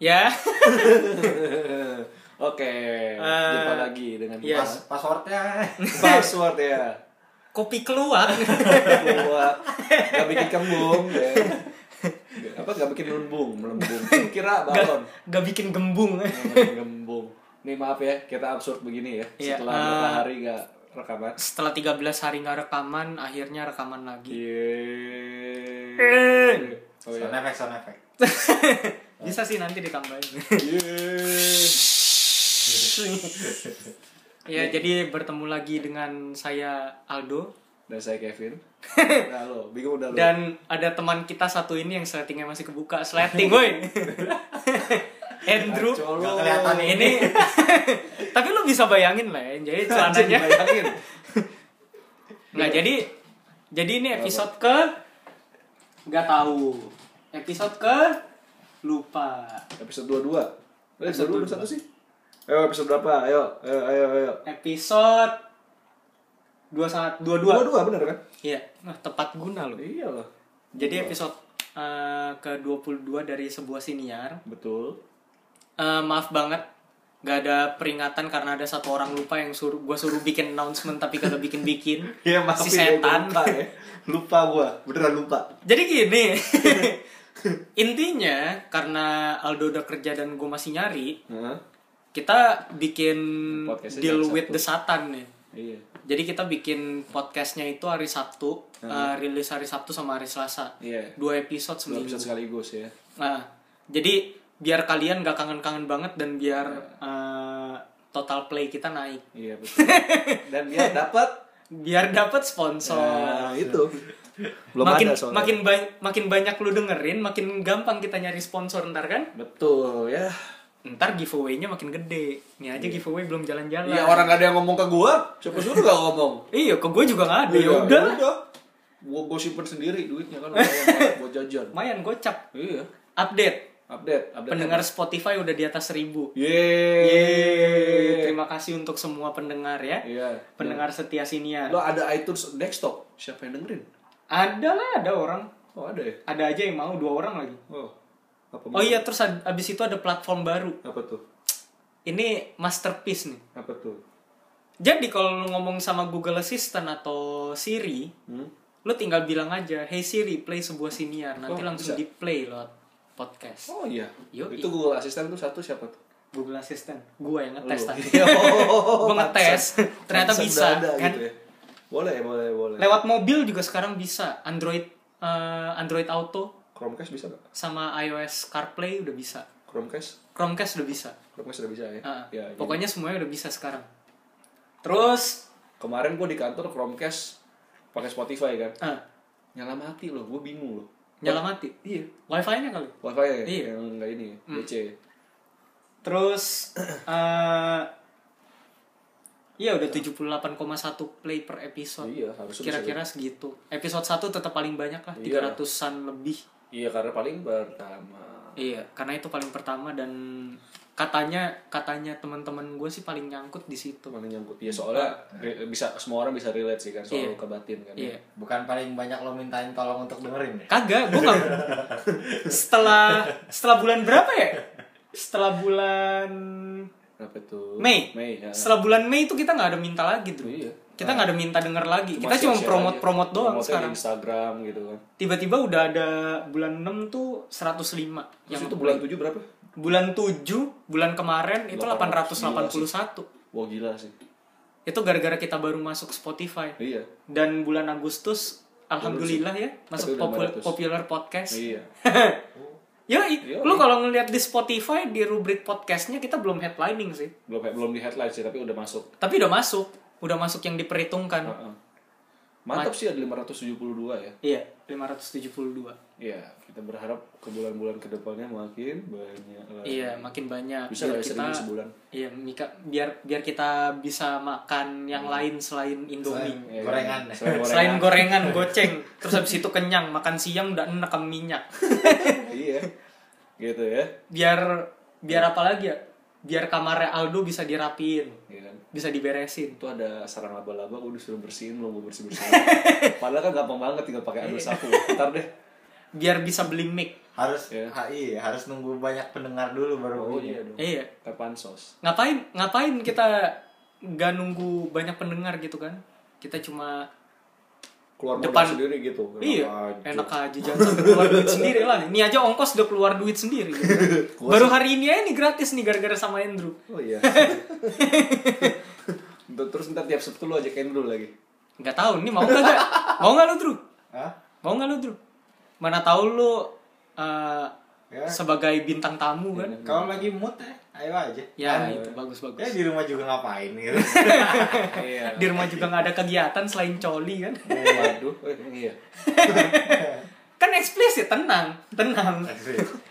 Ya. Oke, Eh, jumpa lagi dengan yes. kita. passwordnya Password ya. Kopi keluar. Gua gak bikin kembung ya. Apa gak bikin melembung, melembung. Kira balon. Gak bikin gembung. Gak bikin gembung. Nih maaf ya, kita absurd begini ya. Iya, Setelah eh, beberapa hari gak rekaman. Setelah 13 hari nggak rekaman, akhirnya rekaman lagi. Yeay. Oh sound ya. effect sound effect Bisa sih nanti ditambahin. Ya, jadi bertemu lagi dengan saya Aldo Dan saya Kevin. Udah lo, bingung udah lo. dan ada teman kita satu ini yang settingnya masih kebuka, sleting, woi. Andrew. Lo. Nggak kelihatan nih. Ini tapi lu bisa bayangin lah ya. Jadi celananya Bayangin. Nggak jadi jadi ini episode ke nggak tahu. Episode ke lupa. Episode 22. Eh, episode 21 sih? Ayo episode berapa? Ayo, ayo, ayo, ayo. Episode 21 22. 22 bener kan? Iya, nah tepat guna loh. Iya loh. Jadi episode eh, ke-22 dari sebuah siniar. Betul. Eh, maaf banget Gak ada peringatan karena ada satu orang lupa yang suruh gua suruh bikin announcement tapi kagak bikin-bikin. Iya, maaf si ya, gua setan. Lupa ya. Lupa gua, beneran lupa. Jadi gini. Intinya karena Aldo udah kerja dan gue masih nyari, Heeh. kita bikin Podcastnya deal with satu. the satan nih. Iya. Jadi kita bikin podcastnya itu hari Sabtu, eh, rilis hari Sabtu sama hari Selasa. Iya. Dua episode Dua seminggu. episode sekaligus ya. Nah, jadi biar kalian gak kangen-kangen banget dan biar eh, total play kita naik. Iya betul. Dan dia dapat Biar dapat sponsor. Nah, itu. Belum makin ada soalnya. makin ba- makin banyak lu dengerin, makin gampang kita nyari sponsor ntar kan? Betul ya. Ntar giveaway-nya makin gede. Ini aja giveaway belum jalan-jalan. Iya orang gak ada yang ngomong ke gua, siapa suruh gak ngomong. Iya, ke gue juga gak ada. Iya, Ya udah. udah. Gua gua simpen sendiri duitnya kan buat jajan. Lumayan gocap. Iya. Update. Update, update. Pendengar Spotify udah di atas 1000. Yeay. Yeay. Terima kasih untuk semua pendengar ya. Iya. Pendengar setia sinian. Lo ada iTunes desktop, siapa yang dengerin? Ada lah, ada orang. Oh ada ya? Ada aja yang mau, dua orang lagi. Oh. Apa Oh iya, terus abis itu ada platform baru. Apa tuh? Ini masterpiece nih. Apa tuh? Jadi kalau lu ngomong sama Google Assistant atau Siri, Hmm? lu tinggal bilang aja, "Hey Siri, play sebuah siniar." Nanti Oh, langsung bisa. di play lewat podcast. Oh iya. Yoi. Itu Google Assistant tuh satu siapa tuh? Google Assistant. Gua yang ngetes Lu. tadi. Oh, Gua ngetes. pantesan. Ternyata Pantesan bisa, ada kan? gitu ya. Boleh, boleh, boleh. Lewat mobil juga sekarang bisa. Android eh, Android Auto Chromecast bisa nggak? sama iOS CarPlay udah bisa. Chromecast? Chromecast udah bisa. Chromecast udah bisa ya? Ah, ya jadi pokoknya semuanya udah bisa sekarang. Terus kemarin gua di kantor Chromecast pakai Spotify kan. ah, Nyala mati loh, gua bingung loh. nyala mati. Iya. Wifi-nya kali. Wifi ya? Iya. Yang enggak ini, DC. Terus eh Iya udah 78,1 play per episode. Iya, harusnya Kira-kira segitu. Episode 1 tetap paling banyak lah, Iya. 300-an lebih. Iya, karena paling pertama. Iya, karena itu paling pertama dan katanya katanya teman-teman gue sih paling nyangkut di situ. Mana nyangkut? Iya, soalnya re- bisa semua orang bisa relate sih kan soal Iya. kebatin kan. Iya. bukan paling banyak lo mintain tolong untuk dengerin ya Kagak, gue gak Setelah setelah bulan berapa ya? Setelah bulan Apa tuh? Mei. Mei, ya. Setelah bulan Mei itu kita nggak ada minta lagi tuh. Iya. Kita nggak ada minta denger lagi. kita cuma promote-promote aja. doang Promote-nya sekarang. Instagram gitu kan. Tiba-tiba udah ada bulan 6 tuh 105 Terus yang itu bulan 7 berapa? bulan 7 bulan kemarin itu 800, 881. Wah gila sih. Itu gara-gara kita baru masuk Spotify. Iya. Dan bulan Agustus alhamdulillah ya masuk Tapi udah popu- 500. popular podcast. Iya. Yoi, Yoi. lu kalau ngeliat di Spotify di rubrik podcastnya kita belum headlining sih. Belum belum di headline sih, tapi udah masuk. Tapi udah masuk, udah masuk yang diperhitungkan. Heeh. Mantap sih ada 572 ya. Iya, 572. Iya, kita berharap ke bulan-bulan ke depannya makin banyak. lagi. Iya, makin banyak. Bisa biar ya kita sebulan? Iya, Mika, biar biar kita bisa makan yang lain selain Indomie. Selain Iya, gorengan ya. Selain gorengan. Selain gorengan, goceng, terus habis itu kenyang, makan siang udah enak ke minyak. iya. Gitu ya. Biar biar apa lagi ya? Biar kamarnya Aldo bisa dirapiin, Iya kan. bisa diberesin. itu ada sarang laba-laba gue disuruh bersihin belum gue bersih bersihin padahal kan gampang banget tinggal pakai air sapu ntar deh Biar bisa beli mic. harus Ya. HI harus nunggu banyak pendengar dulu baru Oh iya dong. Iya. Sos? Ngapain ngapain kita nggak nunggu banyak pendengar gitu kan? Kita cuma Keluar Depan. sendiri gitu. iya aja. enak aja jangan keluar duit sendiri lah. Ini aja ongkos udah keluar duit sendiri. Gitu. Baru hari ini aja nih gratis nih gara-gara sama Andrew. Oh iya. Terus ntar tiap Sabtu lu ajak Andrew lagi. Nggak tahu nih mau nggak nggak? Mau nggak lu Drew? Hah? Mau nggak lu Drew? Mana tahu lu uh, Ya. sebagai bintang tamu kan? Kalau lagi mood ya, ayo aja. Ya Kan, itu bagus bagus. Ya di rumah juga ngapain gitu. Iya. Di rumah juga nggak ada kegiatan selain coli kan? Waduh, eh, iya. kan eksplisit tenang tenang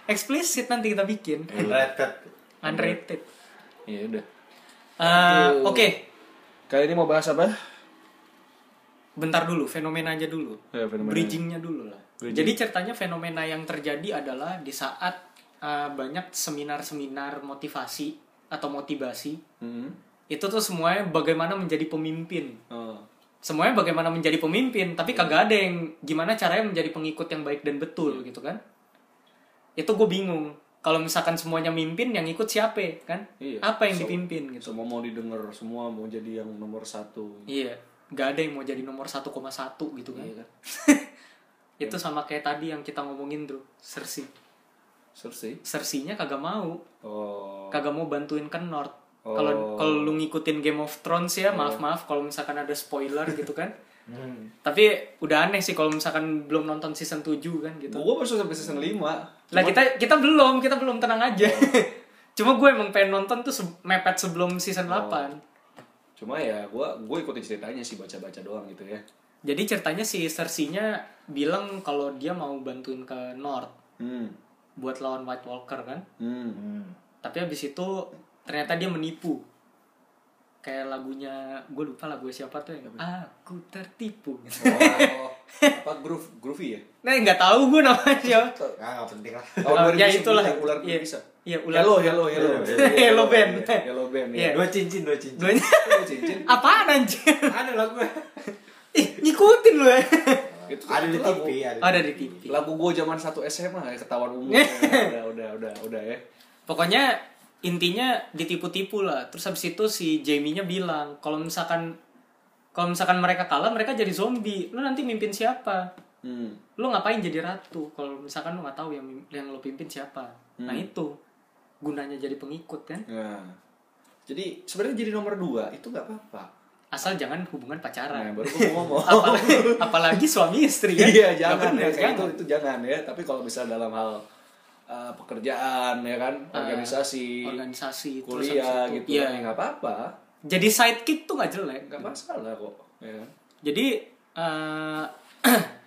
eksplisit nanti kita bikin Rated. unrated Iya udah. Eh, oke Kali ini mau bahas apa? bentar dulu fenomena aja dulu Ya, fenomena. bridgingnya dulu lah Bridging. jadi ceritanya fenomena yang terjadi adalah di saat eh, banyak seminar-seminar motivasi atau motivasi Hmm. itu tuh semuanya bagaimana menjadi pemimpin Oh. semuanya bagaimana menjadi pemimpin tapi kagak ada yang gimana caranya menjadi pengikut yang baik dan betul gitu kan itu gue bingung kalau misalkan semuanya mimpin yang ikut siapa kan Iya. apa yang So- dipimpin gitu Semua mau didengar, semua mau jadi yang nomor satu. iya nggak ada yang mau jadi nomor 1,1 gitu kan Iya kan? itu sama kayak tadi yang kita ngomongin tuh Cersei Cersei. Cersei-nya kagak mau Oh. kagak mau bantuin ke North Oh. kalau kalau lu ngikutin Game of Thrones ya maaf maaf kalau misalkan ada spoiler gitu kan Hmm. tapi udah aneh sih kalau misalkan belum nonton season 7 kan gitu Gua baru sampai season 5. Lah kita kita belum, kita belum tenang aja. Cuma gue emang pengen nonton tuh se- mepet sebelum season 8. Cuma ya gua gua ikutin ceritanya sih baca-baca doang gitu ya. Jadi ceritanya si Cersei-nya bilang kalau dia mau bantuin ke North Hmm. buat lawan White Walker kan. Hmm. Hmm. Tapi habis itu ternyata dia menipu. Kayak lagunya, gue lupa lagu siapa tuh yang Aku tertipu. Oh, apa groove groovy ya? Nah nggak tahu gue namanya siapa. Ah, nggak penting lah. Oh, ya 2009, itulah. ular Iya. bisa. Iya, ular. Hello, hello, hello. Hello band. Hello band ya. Dua cincin, dua cincin. Hello cincin. apaan anjir? Ada lagu. Ih, ngikutin lu ya. Itu Ada di TV, ada. Ada di TV. Lagu gua zaman satu SMA ya ketahuan umur. ya. udah, udah, udah, udah ya. Pokoknya intinya ditipu-tipu lah. Terus habis itu si Jamie-nya bilang kalau misalkan kalau misalkan mereka kalah mereka jadi zombie. Lu nanti mimpin siapa? Hmm. Lu ngapain jadi ratu? Kalau misalkan lu nggak tahu yang yang lu pimpin siapa. Nah itu gunanya jadi pengikut kan. Nah. Jadi sebenarnya jadi nomor dua itu nggak apa-apa. Asal jangan hubungan Nah, pacaran. baru gua mau ngomong. apalagi, apalagi suami istri kan. Iya, Nggak jangan bener, ya kayak itu jangan. itu jangan ya. Tapi kalau misal dalam hal uh, pekerjaan ya kan, organisasi, organisasi terus kuliah habis itu- gitu Iya. ya nggak apa-apa. Jadi sidekick tuh nggak jelek. Nggak masalah kok. Ya kan? Jadi eh,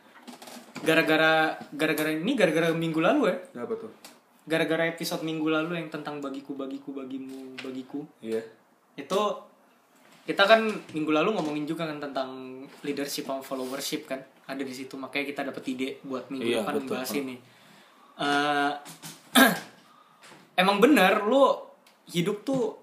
gara-gara gara-gara ini gara-gara minggu lalu ya Apa tuh? gara-gara episode minggu lalu yang tentang bagiku bagiku bagimu bagiku Iya. itu kita kan minggu lalu ngomongin juga kan tentang leadership sama followership kan ada di situ makanya kita dapat ide buat minggu Iya, depan betul. membahas ini Eh, emang bener lu hidup tuh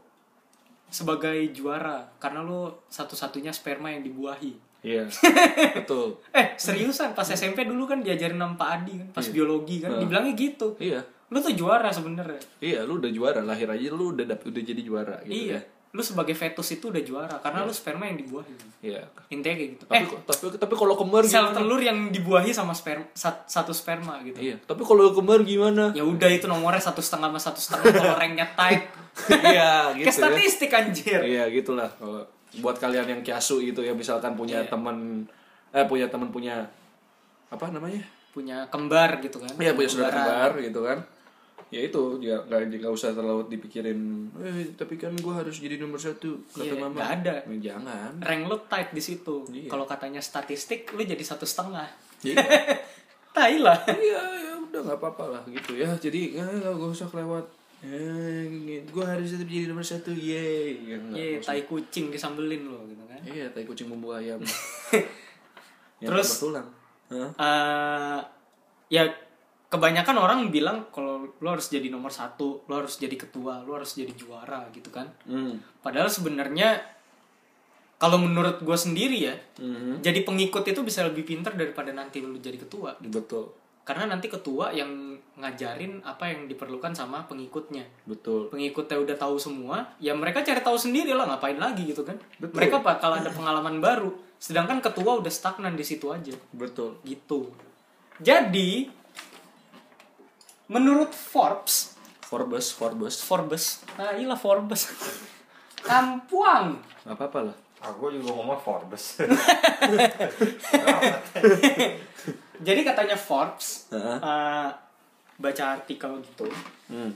sebagai juara karena lu satu-satunya sperma yang dibuahi Iya. Betul. eh seriusan pas SMP dulu kan diajarin sama Pak Adi kan pas biologi kan Heeh. dibilangnya gitu Iya. lu tuh juara sebenarnya Iya, lu udah juara, lahir aja lu udah dapet udah jadi juara gitu iya ya. Lu sebagai fetus itu udah juara karena lu sperma yang dibuahi Iya. intinya kayak gitu Tapi eh tapi tapi kalau kembar sel gimana? telur yang dibuahi sama sperma sat- satu sperma gitu Iya, tapi kalau kembar gimana? ya udah itu nomornya satu setengah sama satu setengah kalau ranknya tight iya, gitu kayak ya. statistik anjir Iya, gitulah. Kalau buat kalian yang kiasu gitu ya, misalkan punya Iya. teman eh punya teman punya apa namanya? punya kembar gitu kan Iya, punya saudara kembar gitu kan. Ya itu dia nggak nggak usah terlalu dipikirin. Eh, tapi kan gua harus jadi nomor satu kata Iya, mama. nggak ada. Eh, Jangan. rank lu tight di situ Iya. kalau katanya statistik lu jadi satu setengah tai lah Iya, ya udah nggak apa-apa lah gitu ya. Jadi ya nggak gak usah kelewat. Eh, gue harus tetap jadi nomor satu. Ya, nggak Iya, usah. tai kucing disambelin lo gitu kan. Iya, tai kucing bumbu ayam. Terus- tulang. Hah? Eh, ya kebanyakan orang bilang kalau lo harus jadi nomor satu, lo harus jadi ketua, lo harus jadi juara gitu kan. Hmm. Padahal sebenarnya kalau menurut gue sendiri ya, Mhm. jadi pengikut itu bisa lebih pintar daripada nanti lo jadi ketua. Betul. Karena nanti ketua yang ngajarin apa yang diperlukan sama pengikutnya betul pengikutnya udah tahu semua ya mereka cari tahu sendiri lah ngapain lagi gitu kan Betul. mereka bakal ada pengalaman baru sedangkan ketua udah stagnan di situ aja betul gitu jadi menurut Forbes Forbes Forbes Forbes nah iya Forbes kampuang apa apa lah Aku juga ngomong Forbes. jadi katanya Forbes Heeh. eh, baca artikel gitu hmm.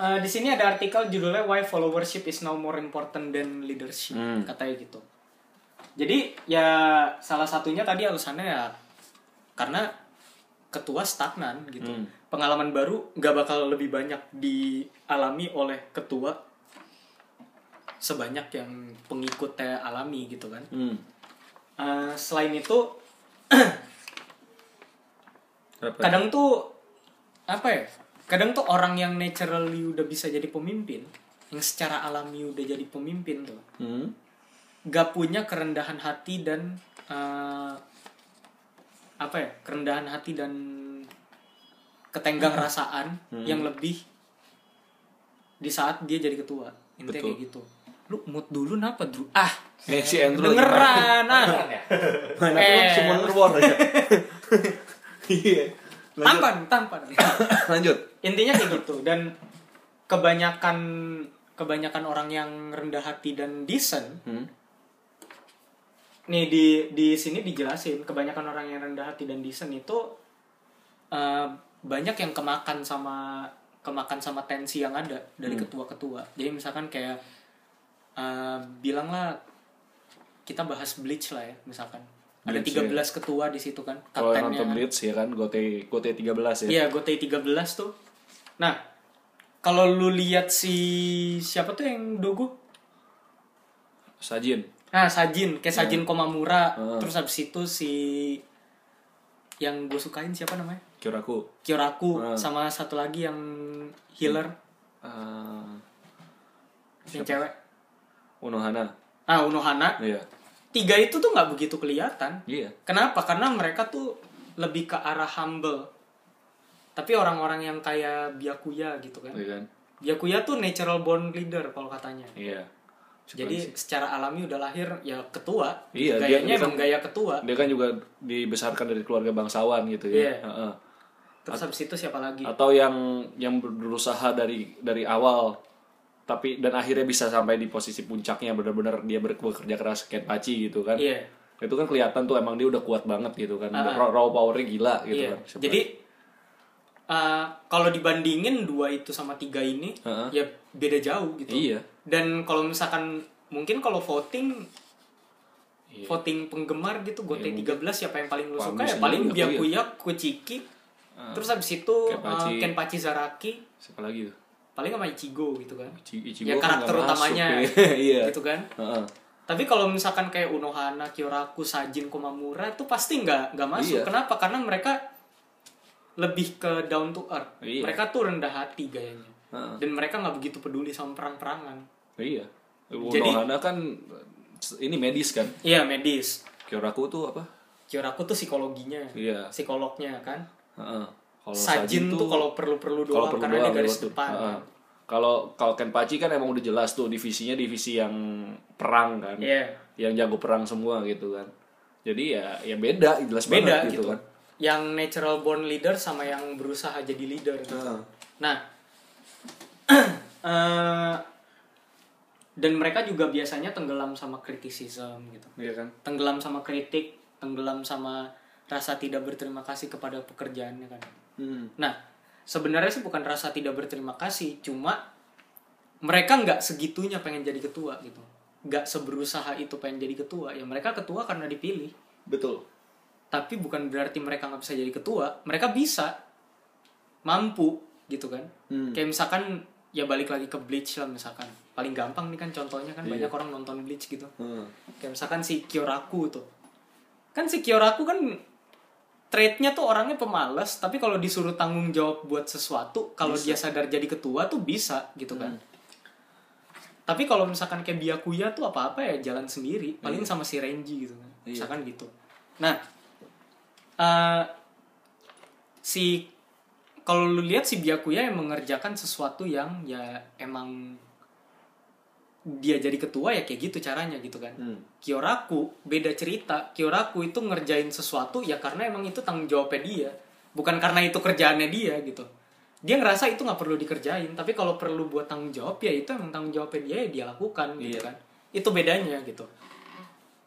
Eh, di sini ada artikel judulnya Why Followership is Now More Important Than Leadership Hmm. katanya gitu. Jadi ya salah satunya tadi alasannya ya karena ketua stagnan gitu. Hmm. Pengalaman baru nggak bakal lebih banyak dialami oleh ketua sebanyak yang pengikutnya alami gitu kan. Hmm. Eh, selain itu kadang tuh apa ya kadang tuh orang yang naturally udah bisa jadi pemimpin yang secara alami udah jadi pemimpin tuh Hmm. gak punya kerendahan hati dan eh, apa ya kerendahan hati dan ketenggang rasaan yang lebih di saat dia jadi ketua. Intinya Betul. kayak gitu. Lu mood dulu napa dulu ah Eh, si Andrew dengeran. Ah. Ya? Eh. War ya iya. Tampan tampan. Lanjut. Intinya kayak gitu. Dan kebanyakan kebanyakan orang yang rendah hati dan decent hmm. Nih di di sini dijelasin kebanyakan orang yang rendah hati dan decent itu eh, banyak yang kemakan sama kemakan sama tensi yang ada dari Hmm. ketua-ketua jadi misalkan kayak eh, bilanglah kita bahas bleach lah ya misalkan ada Bleach, 13 ketua di situ kan kalau nonton. Blitz ya kan Gote Gote 13 ya Iya, Gotei 13 tuh. Nah, kalau lu lihat si siapa tuh yang dogo? Sajin Nah, Sajin, kayak Sajin Komamura. Heeh. Terus habis itu si yang gue sukain siapa namanya? Kyoraku Kyoraku Heeh. sama satu lagi yang healer uh, yang cewek. Unohana Ah, Unohana. iya Tiga itu tuh nggak begitu kelihatan. iya Kenapa? Karena mereka tuh lebih ke arah humble. Tapi orang-orang yang kayak Byakuya gitu kan. iya kan Byakuya tuh natural born leader kalau katanya. iya Jadi secara alami udah lahir ya ketua. Iya, Gayanya dia emang gaya ketua. dia kan juga dibesarkan dari keluarga bangsawan gitu ya Iya. Heeh. Terus habis itu siapa lagi? atau yang yang berusaha dari dari awal tapi dan akhirnya bisa sampai di posisi puncaknya benar-benar dia bekerja keras kayak Paci gitu kan Iya. itu kan kelihatan tuh emang dia udah kuat banget gitu kan Ah. raw, raw powernya gila gitu iya. kan Siapa- Jadi uh, kalau dibandingin dua itu sama tiga ini Heeh. ya beda jauh gitu. Iya. Dan kalau misalkan mungkin kalau voting Iya. voting penggemar gitu Gote Iya, 13 siapa yang paling lu suka ya paling juga, Byakuya, Kuchiki. Terus habis itu Kenpachi. uh, Kenpachi Zaraki siapa lagi tuh paling sama Ichigo gitu kan. Ichi- Ichigo ya kan karakter masuk, utamanya iya gitu kan. Heeh. Tapi kalau misalkan kayak Unohana, Kyoraku, Sajin, Komamura itu pasti nggak nggak masuk. Iya. Kenapa? Karena mereka lebih ke down to earth. Iya. Mereka tuh rendah hati gayanya. Heeh. Dan mereka nggak begitu peduli sama perang-perangan. iya Jadi- Unohana kan ini medis kan Iya medis. Kyoraku tuh apa Kyoraku tuh psikologinya, iya psikolognya kan. Heeh. Kalau Sajin tuh kalau perlu-perlu kalau doang perlu karena doang dia garis depan. Heeh. kan. Kalau kalau Kenpachi kan emang udah jelas tuh divisinya divisi yang perang kan. Iya. Yang jago perang semua gitu kan. Jadi ya ya beda jelas Beda banget gitu. gitu, kan. Yang natural born leader sama yang berusaha jadi leader gitu. Heeh. Nah, eh, dan mereka juga biasanya tenggelam sama criticism gitu. Iya kan? Tenggelam sama kritik, tenggelam sama rasa tidak berterima kasih kepada pekerjaannya kan. Hmm. Nah, sebenarnya sih bukan rasa tidak berterima kasih, cuma mereka nggak segitunya pengen jadi ketua gitu. Nggak seberusaha itu pengen jadi ketua. Ya mereka ketua karena dipilih. Betul. Tapi bukan berarti mereka nggak bisa jadi ketua. Mereka bisa. Mampu gitu kan. Hmm. Kayak misalkan ya balik lagi ke Bleach lah misalkan. Paling gampang nih kan contohnya kan Iya. banyak orang nonton Bleach gitu. Heeh. Kayak misalkan si Kyoraku tuh. Kan si Kyoraku kan trait-nya tuh orangnya pemalas, tapi kalau disuruh tanggung jawab buat sesuatu, kalau dia sadar jadi ketua tuh bisa gitu kan. Tapi kalau misalkan kayak Byakuya tuh apa-apa ya jalan sendiri, paling sama si Renji gitu kan. Iya. Misalkan gitu. Nah, eh, si kalau lu lihat si Byakuya yang mengerjakan sesuatu yang ya emang dia jadi ketua ya kayak gitu caranya gitu kan. Hmm. Kyoraku beda cerita. Kyoraku itu ngerjain sesuatu ya karena emang itu tanggung jawabnya dia, bukan karena itu kerjaannya dia gitu. Dia ngerasa itu nggak perlu dikerjain, tapi kalau perlu buat tanggung jawab ya itu emang tanggung jawabnya dia ya dia lakukan gitu Iya. kan. Itu bedanya gitu.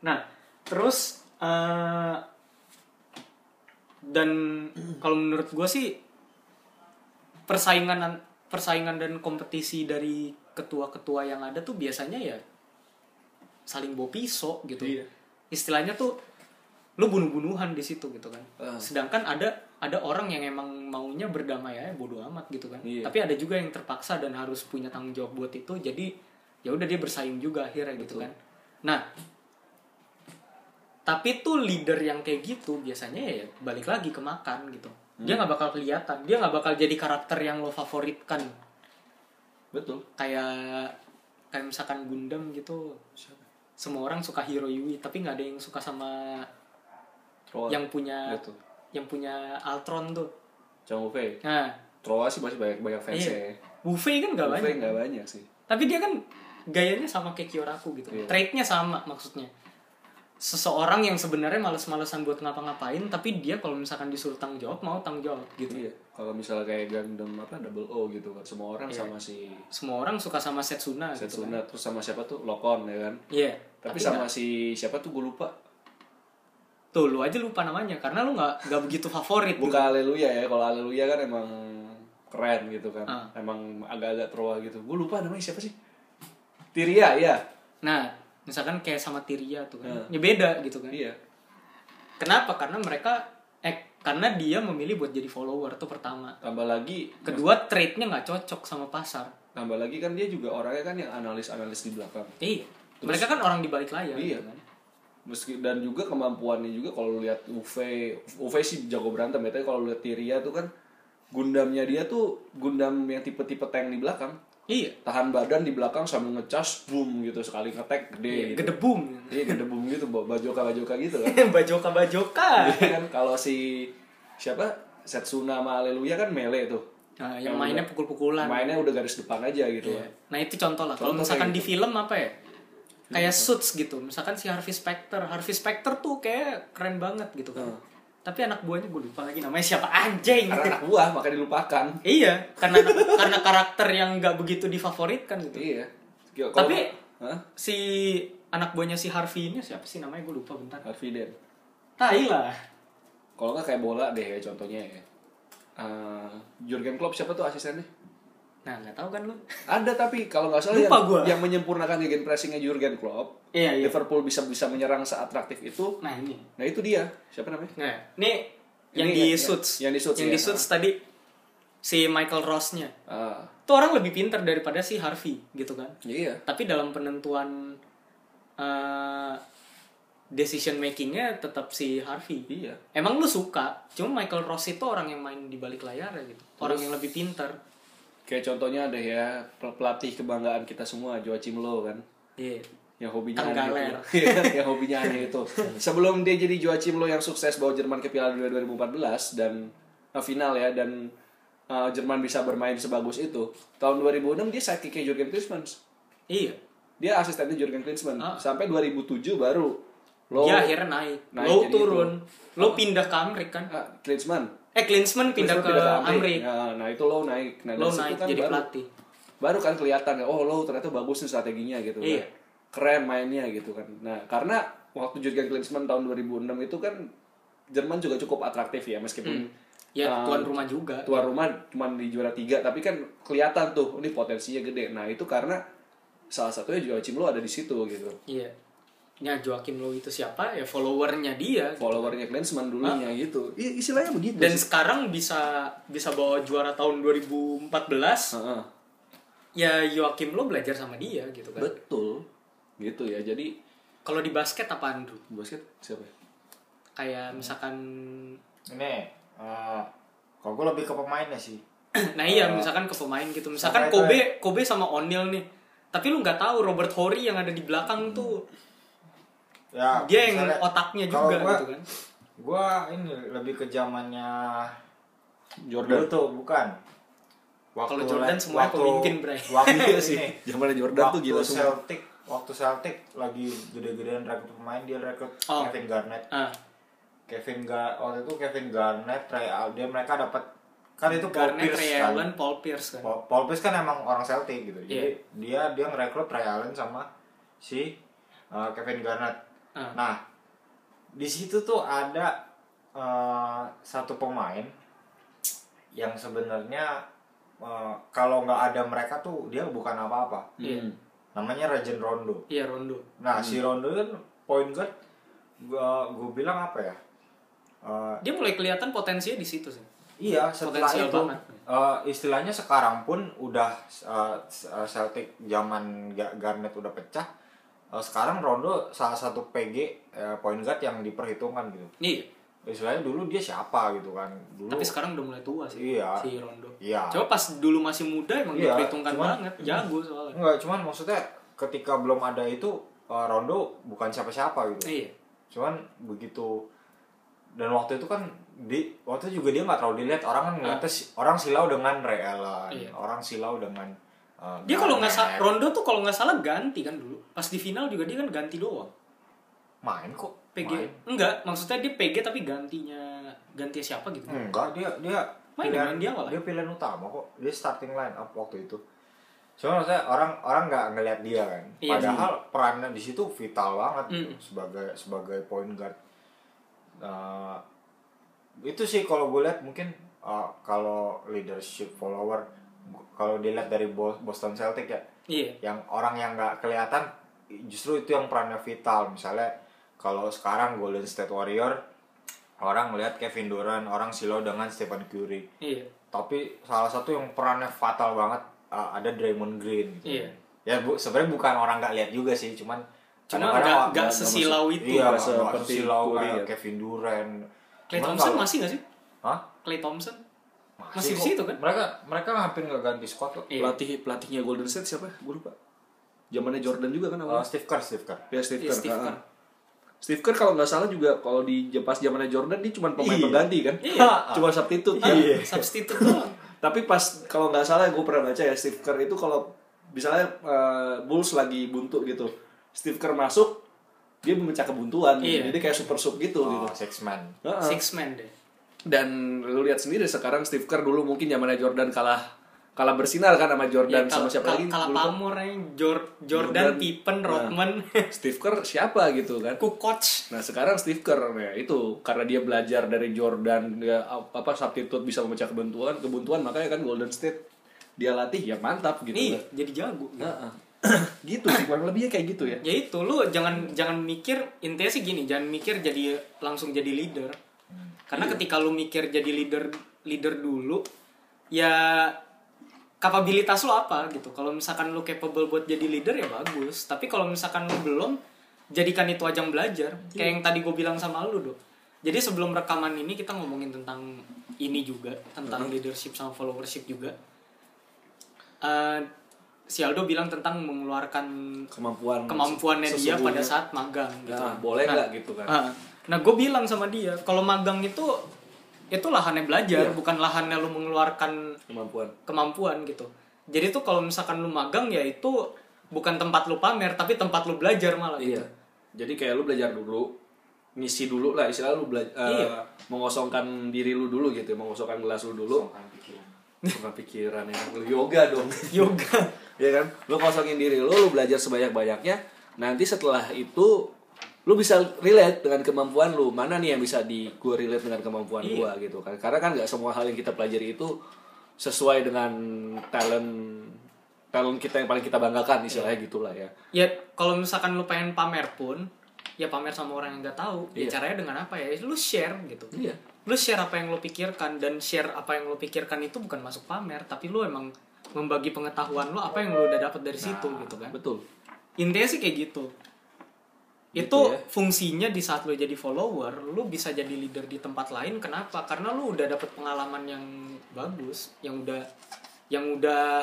Nah, terus eh, dan kalau menurut gue sih persaingan persaingan dan kompetisi dari ketua-ketua yang ada tuh biasanya ya saling bawa pisau gitu Iya. istilahnya tuh lu bunuh-bunuhan di situ gitu kan Ah. sedangkan ada ada orang yang emang maunya berdamai aja bodoh amat gitu kan Iya. tapi ada juga yang terpaksa dan harus punya tanggung jawab buat itu jadi ya udah dia bersaing juga akhirnya gitu Betul. kan nah tapi tuh leader yang kayak gitu biasanya ya balik lagi ke makan gitu Hmm. dia nggak bakal kelihatan dia nggak bakal jadi karakter yang lo favoritkan Betul. kayak kayak misalkan Gundam gitu semua orang suka Hero Yui tapi nggak ada yang suka sama Troa. yang punya Betul. yang punya Altron tuh Chang Wufei. nah Troa sih masih banyak banyak fans Iya. ya. Wu Fei kan nggak Wufei banyak nggak banyak sih. tapi dia kan gayanya sama kayak Kyoraku gitu Iya. trait-nya sama maksudnya seseorang yang sebenarnya males-malesan buat ngapa-ngapain tapi dia kalau misalkan disuruh tanggung jawab mau tanggung jawab gitu Iya. Kalau misalnya kayak Gundam apa Double O gitu kan, semua orang Iya. sama si semua orang suka sama Setsuna gitu Setsuna kan. terus sama siapa tuh Lokon ya kan. iya Tapi, tapi, sama si siapa tuh gue lupa. tuh lu aja lupa namanya karena lu nggak nggak begitu favorit gitu. Bukan Haleluya ya. Kalau Haleluya kan emang keren gitu kan. Ah. Emang agak-agak Troa gitu. Gue lupa namanya siapa sih? Tiria ya. Nah, misalkan kayak sama Tyria tuh kan. Hmm. Ya beda gitu kan. Iya. Kenapa? Karena mereka eh karena dia memilih buat jadi follower tuh pertama. Tambah lagi Kedua, trade-nya nggak cocok sama pasar. tambah lagi kan dia juga orangnya kan yang analis-analis di belakang. Iya. mereka kan orang di balik layar Iya. gitu kan. Meski dan juga kemampuannya juga kalau lihat UV, UV sih jago berantem ya. Tapi kalau lihat Tyria tuh kan Gundamnya dia tuh Gundam yang tipe-tipe tank di belakang. Iya. Tahan badan di belakang sambil ngecas, boom gitu sekali ngetek gede Iya, gitu. gedebung. Iya gede boom gitu, bawa bajoka-bajoka gitu kan. Bajoka-bajoka. Iya kan kalau si siapa Setsuna sama Haleluya kan melee tuh. Nah, yang Yang mainnya pukul-pukulan. Mainnya udah garis depan aja gitu Iya. Nah, itu contoh lah. Kalau misalkan kayak di gitu. film apa ya? Kayak Suits gitu. Misalkan si Harvey Specter. Harvey Specter tuh kayak keren banget gitu kan. Hmm. Tapi anak buahnya gue lupa lagi namanya siapa anjing. Karena anak buah makanya dilupakan. Iya, karena karena karakter yang nggak begitu difavoritkan gitu. Iya. Kalau- Tapi- Hah? Si anak buahnya si Harvey ini siapa sih namanya gue lupa bentar. Harvey Dent. Tai lah. Kalau nggak kayak bola deh ya contohnya ya. Eh, Jurgen Klopp siapa tuh asistennya? Nah, nggak tahu kan lu? Ada tapi kalau nggak salah Lupa yang, gua. yang menyempurnakan gegen pressingnya Jurgen Klopp, Iya, iya. Liverpool bisa bisa menyerang seatraktif itu. Nah, ini. Nah itu dia. Siapa namanya? Nah, ini yang Ini di ya- Suits. yang di Suits, Yang ya. di Suits tadi si Michael Ross-nya. Ah, Tuh orang lebih pintar daripada si Harvey gitu kan. iya. Tapi dalam penentuan eh, decision makingnya tetap si Harvey. Iya. Emang lu suka, cuma Michael Ross itu orang yang main di balik layar ya gitu. Orang Terus- yang lebih pintar. Kayak contohnya ada ya pel- pelatih kebanggaan kita semua Joachim Low kan. Iya. yang hobinya aneh. Iya, yang hobinya aneh itu. Sebelum dia jadi Joachim Low yang sukses bawa Jerman ke Piala Dunia 2014 dan eh, final ya dan eh, Jerman bisa bermain sebagus itu. Tahun 2006 dia sidekicknya Jurgen Klinsmann. Iya. Dia asistennya Jurgen Klinsmann. Ah. Sampai 2007 baru Low Dia akhirnya naik. naik Lo turun. itu. Lo pindah ke Amrik kan? Ah, Klinsmann. Eh Klinsmann pindah ke Klinsmann Amrik. Nah, nah, itu Low naik. Nah, Lo naik kan jadi baru, pelatih. baru kan kelihatan ya, oh Low ternyata bagus nih strateginya gitu Iya. kan. Keren mainnya gitu kan. Nah, karena waktu Jurgen Klinsmann tahun 2006 itu kan Jerman juga cukup atraktif ya meskipun Ya Ah, tuan rumah juga. tuan rumah cuma di juara tiga tapi kan kelihatan tuh ini potensinya gede nah itu karena salah satunya Joachim Low ada di situ gitu Iya. Ya Joakim Low itu siapa? Ya followernya dia. followernya Klinsmann dulunya gitu I- istilahnya begitu Dan sih. sekarang bisa bisa bawa juara tahun 2014. Heeh. Ya Joakim Low belajar sama dia gitu kan. betul gitu ya jadi Kalau di basket apa Andrew? basket siapa ya? Kayak misalkan Ini, eh kalau gue lebih ke pemainnya sih. nah iya misalkan ke pemain gitu. Misalkan Kobe Kobe sama O'Neal nih. Tapi lu nggak tahu Robert Horry yang ada di belakang tuh Ya, dia yang misalnya- otaknya juga gua- gitu kan. Gua ini lebih ke zamannya Jordan. Dulu tuh bukan. Kalau Jordan le- semuanya pemimpin, Bray. Waktu Iya sih. Zamannya Jordan tuh waktu gila semua. Celtic, waktu Celtic lagi gede-gedean rekrut pemain dia rekrut Oh. Kevin Garnett. Ah, Kevin Gar waktu itu Kevin Garnett, Ray dia mereka dapat kan itu Paul Garnett, Pierce Ray kan. Allen, Paul Pierce kan. Paul, Paul Pierce kan emang orang Celtic gitu. Jadi Iya. dia dia ngerekrut Ray Allen sama si uh, Kevin Garnett. Ah. Nah, di situ tuh ada uh, satu pemain yang sebenarnya uh, kalau nggak ada mereka tuh dia bukan apa-apa. Hmm. Namanya Rajon Rondo. Iya Rondo. Nah, si Rondo kan point guard gua gua bilang apa ya? Uh, Dia mulai kelihatan potensinya di situ sih. Iya, setelah Potensial itu banget. eh, istilahnya sekarang pun udah eh, Celtic zaman Ga- Garnett udah pecah. Eh, sekarang Rondo salah satu PG eh, point guard yang diperhitungkan gitu. Iya. Istilahnya dulu dia siapa gitu kan. Dulu Tapi sekarang udah mulai tua sih Iya. si Rondo. Iya. Coba pas dulu masih muda emang Iya, diperhitungkan cuman- banget, jago soalnya. enggak cuman maksudnya ketika belum ada itu eh, Rondo bukan siapa-siapa gitu. Iya. Cuman begitu dan waktu itu kan di waktu itu juga dia nggak terlalu dilihat orang kan ngeliatnya si- orang silau dengan Ray Allen, Iya. orang silau dengan eh, Dia kalau nggak salah. Rondo tuh kalau nggak salah ganti kan dulu. Pas di final juga dia kan ganti doang. main kok PG. main. Enggak, maksudnya dia PG tapi gantinya ganti siapa gitu. enggak dia dia Main, pilihan main dia malah. dia pilihan utama kok dia starting line up waktu itu cuma maksudnya orang orang nggak ngelihat dia kan Iya padahal perannya di situ vital banget gitu, Mm. sebagai sebagai point guard Nah, itu sih kalau gue lihat mungkin uh, kalau leadership follower kalau dilihat dari Bo- Boston Celtic ya Iya. yang orang yang nggak kelihatan justru itu yang perannya vital misalnya kalau sekarang Golden State Warrior orang melihat Kevin Durant orang silau dengan Stephen Curry Iya. tapi salah satu yang perannya fatal banget uh, ada Draymond Green gitu. Iya. ya bu sebenarnya bukan orang nggak lihat juga sih cuman Cuma nggak- sesilau itu. iya seperti sesilau kayak ya. Kevin Durant Clay Cuman Thompson masih nggak sih? Hah? Clay Thompson? Masih, Masih di situ kan? mereka mereka hampir nggak ganti squad kok Iya. Pelatih pelatihnya Golden State siapa? Gue lupa. Zamannya Jordan juga kan Uh, awalnya. Steve Kerr Steve Kerr Ya Steve Iya, Kerr. Steve. Kerr. Steve Kerr kalau nggak salah juga kalau di pas zamannya Jordan dia cuma pemain Iya. pengganti kan? Iya. Cuma substitute. Ah, Iya. Substitute doang. Tapi pas kalau nggak salah gue pernah baca ya Steve Kerr itu kalau misalnya eh, Bulls lagi buntu gitu, Steve Kerr masuk dia memecah kebuntuan, gitu. Iya. jadi kayak super sub gitu Oh, gitu. six man Heeh. Six man deh. Dan lu lihat sendiri sekarang Steve Kerr dulu mungkin zamannya Jordan kalah kalah bersinar kan sama Jordan Ya, sama siapa lagi? Kalah lupa. pamor. Jor- Jordan, Jordan. Pippen, Nah. Rodman, Steve Kerr siapa gitu kan? Kukoc. Nah sekarang Steve Kerr ya itu karena dia belajar dari Jordan dia apa substitute bisa memecah kebuntuan kebuntuan makanya kan Golden State dia latih ya mantap gitu Nih, kan. jadi jago. Heeh. gitu sih kurang lebihnya kayak gitu ya. Ya itu lu jangan jangan mikir intinya sih gini, jangan mikir jadi langsung jadi leader. Karena ketika lu mikir jadi leader leader dulu ya kapabilitas lu apa gitu. Kalau misalkan lu capable buat jadi leader ya bagus, tapi kalau misalkan lu belum jadikan itu ajang belajar. Kayak yang tadi gue bilang sama lu, Dok. Jadi sebelum rekaman ini kita ngomongin tentang ini juga, tentang leadership sama followership juga. Eh, si Aldo bilang tentang mengeluarkan Kemampuan kemampuannya dia pada saat magang gitu. Nah, boleh Nah, nggak gitu kan? ah, nah, gue bilang sama dia, kalau magang itu itu lahannya belajar, Iya. bukan lahannya lu mengeluarkan Kemampuan. kemampuan gitu. Jadi tuh kalau misalkan lu magang ya itu bukan tempat lu pamer, tapi tempat lu belajar malah. Iya. Gitu. Jadi kayak lu belajar dulu, ngisi dulu lah istilah lu belajar Iya. mengosongkan diri lu dulu gitu, mengosongkan gelas lu dulu. Bukan pikiran ya, lu yoga dong. Yoga. ya kan? Lu kosongin diri lu, lu belajar sebanyak-banyaknya. Nanti setelah itu lu bisa relate dengan kemampuan lu. Mana nih yang bisa di gua relate dengan kemampuan Iya. gua gitu kan. Karena kan nggak semua hal yang kita pelajari itu sesuai dengan talent talent kita yang paling kita banggakan istilahnya gitulah ya. Ya kalau misalkan lu pengen pamer pun, ya pamer sama orang yang nggak tahu. Ya Iya. caranya dengan apa ya? Lu share gitu. Iya. lu share apa yang lo pikirkan dan share apa yang lo pikirkan itu bukan masuk pamer tapi lo emang membagi pengetahuan lo apa yang lo udah dapat dari situ gitu kan Betul. intinya sih kayak gitu Gitu itu ya. fungsinya di saat lo jadi follower lo bisa jadi leader di tempat lain kenapa karena lo udah dapet pengalaman yang bagus yang udah yang udah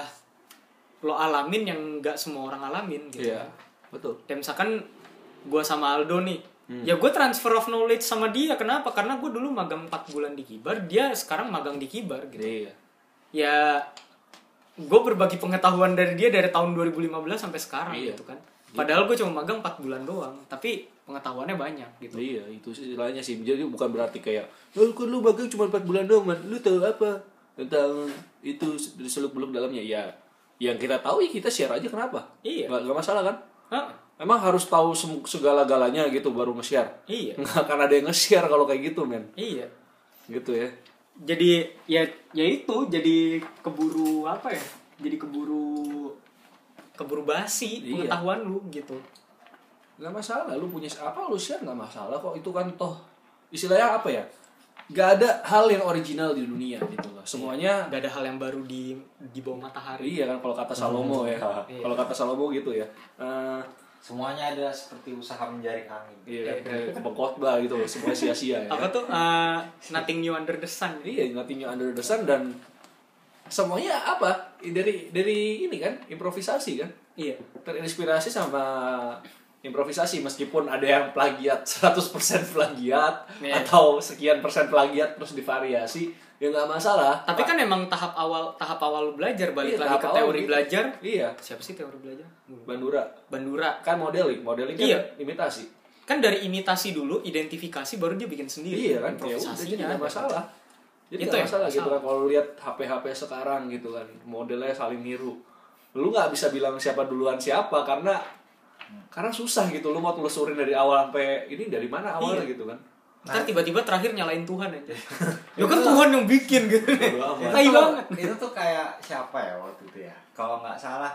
lo alamin yang nggak semua orang alamin gitu Iya. Betul. kayak misalkan gua sama Aldo nih Ya gue transfer of knowledge sama dia. Kenapa? Karena gue dulu magang 4 bulan di Kibar, dia sekarang magang di Kibar gitu. Iya. Ya gue berbagi pengetahuan dari dia dari tahun 2015 sampai sekarang Iya. gitu kan. Padahal gue cuma magang 4 bulan doang, tapi pengetahuannya banyak gitu. Iya, itu sih istilahnya sih. Jadi bukan berarti kayak, "Oh, kan lu magang cuma 4 bulan doang, man. Lu tahu apa tentang itu seluk beluk dalamnya?" Ya, yang kita tahu ya kita share aja kenapa? Iya. Nggak, nggak masalah kan? Hah? Emang harus tahu segala-galanya gitu baru nge-share. Iya. Nggak akan ada yang nge-share kalau kayak gitu, men. Iya. Gitu ya. Jadi ya ya itu jadi keburu apa ya? Jadi keburu keburu basi Iya. pengetahuan lu gitu. nggak masalah lu punya apa lu share nggak masalah kok itu kan toh istilahnya apa ya nggak ada hal yang original di dunia gitu loh semuanya Gak ada hal yang baru di di bawah matahari. iya kan kalau kata Salomo ya Iya. kalau kata Salomo gitu ya Eh, Semuanya ada seperti usaha menjaring angin. iya kayak pengkhotbah gitu loh semua sia-sia ya Apa tuh uh, nothing new under the sun. iya nothing new under the sun dan semuanya apa dari dari ini kan improvisasi kan Iya. terinspirasi sama improvisasi meskipun ada yang plagiat 100% plagiat Iya. atau sekian persen plagiat terus divariasi ya nggak masalah Tapi kan emang tahap awal tahap awal lu belajar balik Iya, lagi ke teori gitu. belajar. iya Siapa sih teori belajar? Bandura Bandura. kan modeling modeling kan Iya. imitasi Kan dari imitasi dulu, identifikasi baru dia bikin sendiri. iya kan ya udah Improvisasinya jadi nggak ada. masalah jadi Itu nggak yang masalah gitu kan kalau lihat HP HP sekarang gitu kan modelnya saling niru lu nggak bisa bilang siapa duluan siapa karena karena susah gitu lu mau telusurin dari awal sampai ini dari mana awalnya Iya. gitu kan Ntar tiba-tiba terakhir nyalain Tuhan aja. ya kan Tuhan yang bikin gitu. Tai itu, banget. itu tuh kayak siapa ya waktu itu ya kalau nggak salah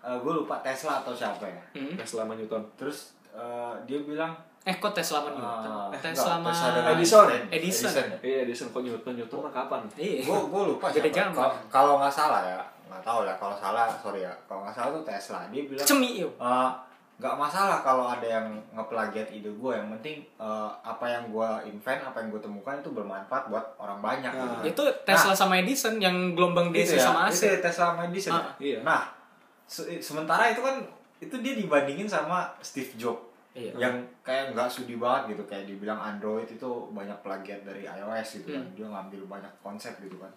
gue lupa Tesla atau siapa ya Hmm. Tesla sama Newton terus eh, dia bilang Eh kok Tesla sama Newton? eh, Tesla sama dengan Edison. Edison. ya? Iya, Edison kok Newton Newton mah kapan? Iya. gue gue lupa zaman. Kalau- nggak salah ya nggak tahu ya kalau salah sorry ya kalau nggak salah tuh Tesla dia bilang Cemi yuk. "Eh, nggak masalah kalau ada yang ngeplagiat ide gue yang penting eh, apa yang gue invent apa yang gue temukan itu bermanfaat buat orang banyak Nah. gitu. Itu Tesla sama Edison yang gelombang DC Itu ya, sama itu AC. ya Tesla sama Edison ya? Ah, iya. nah se- sementara itu kan itu dia dibandingin sama Steve Jobs Iya. yang kayak nggak sudi banget gitu kayak dibilang Android itu banyak plagiat dari iOS gitu kan Hmm. dia ngambil banyak konsep gitu kan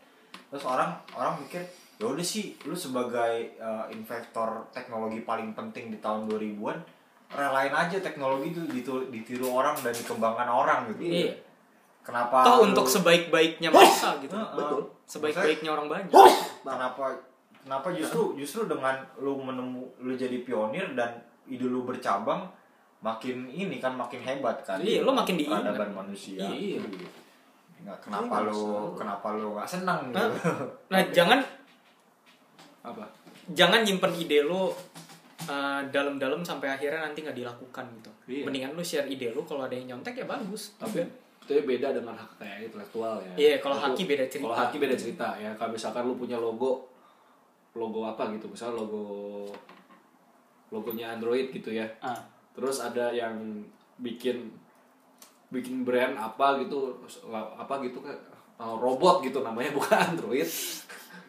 terus orang orang mikir ya udah sih lu sebagai uh, investor teknologi paling penting di tahun 2000-an relain aja teknologi itu ditu- ditiru orang dan dikembangkan orang gitu Iya. kenapa Toh lu- untuk sebaik-baiknya masa gitu. Heeh. Betul. Sebaik-baiknya orang banyak. kenapa kenapa justru justru dengan lu menemu lu jadi pionir dan ide lu bercabang makin ini kan makin hebat kan Iya, lu makin diingat. peradaban manusia Iya. nggak kenapa Iya, masalah. kenapa lu nggak senang gitu Nah, jangan Apa? jangan nyimpen ide lu uh, dalam-dalam sampai akhirnya nanti nggak dilakukan gitu. Iya. Mendingan lu share ide lu kalau ada yang nyontek ya bagus. Tapi itu beda dengan hak kayak intelektual ya. Iya, kalau Itu- haki beda cerita. Kalau haki beda cerita ya. Kalau misalkan lu punya logo logo apa gitu, misalnya logo logonya Android gitu ya. Ah, Terus ada yang bikin bikin brand apa gitu apa gitu kayak uh, robot gitu namanya bukan Android.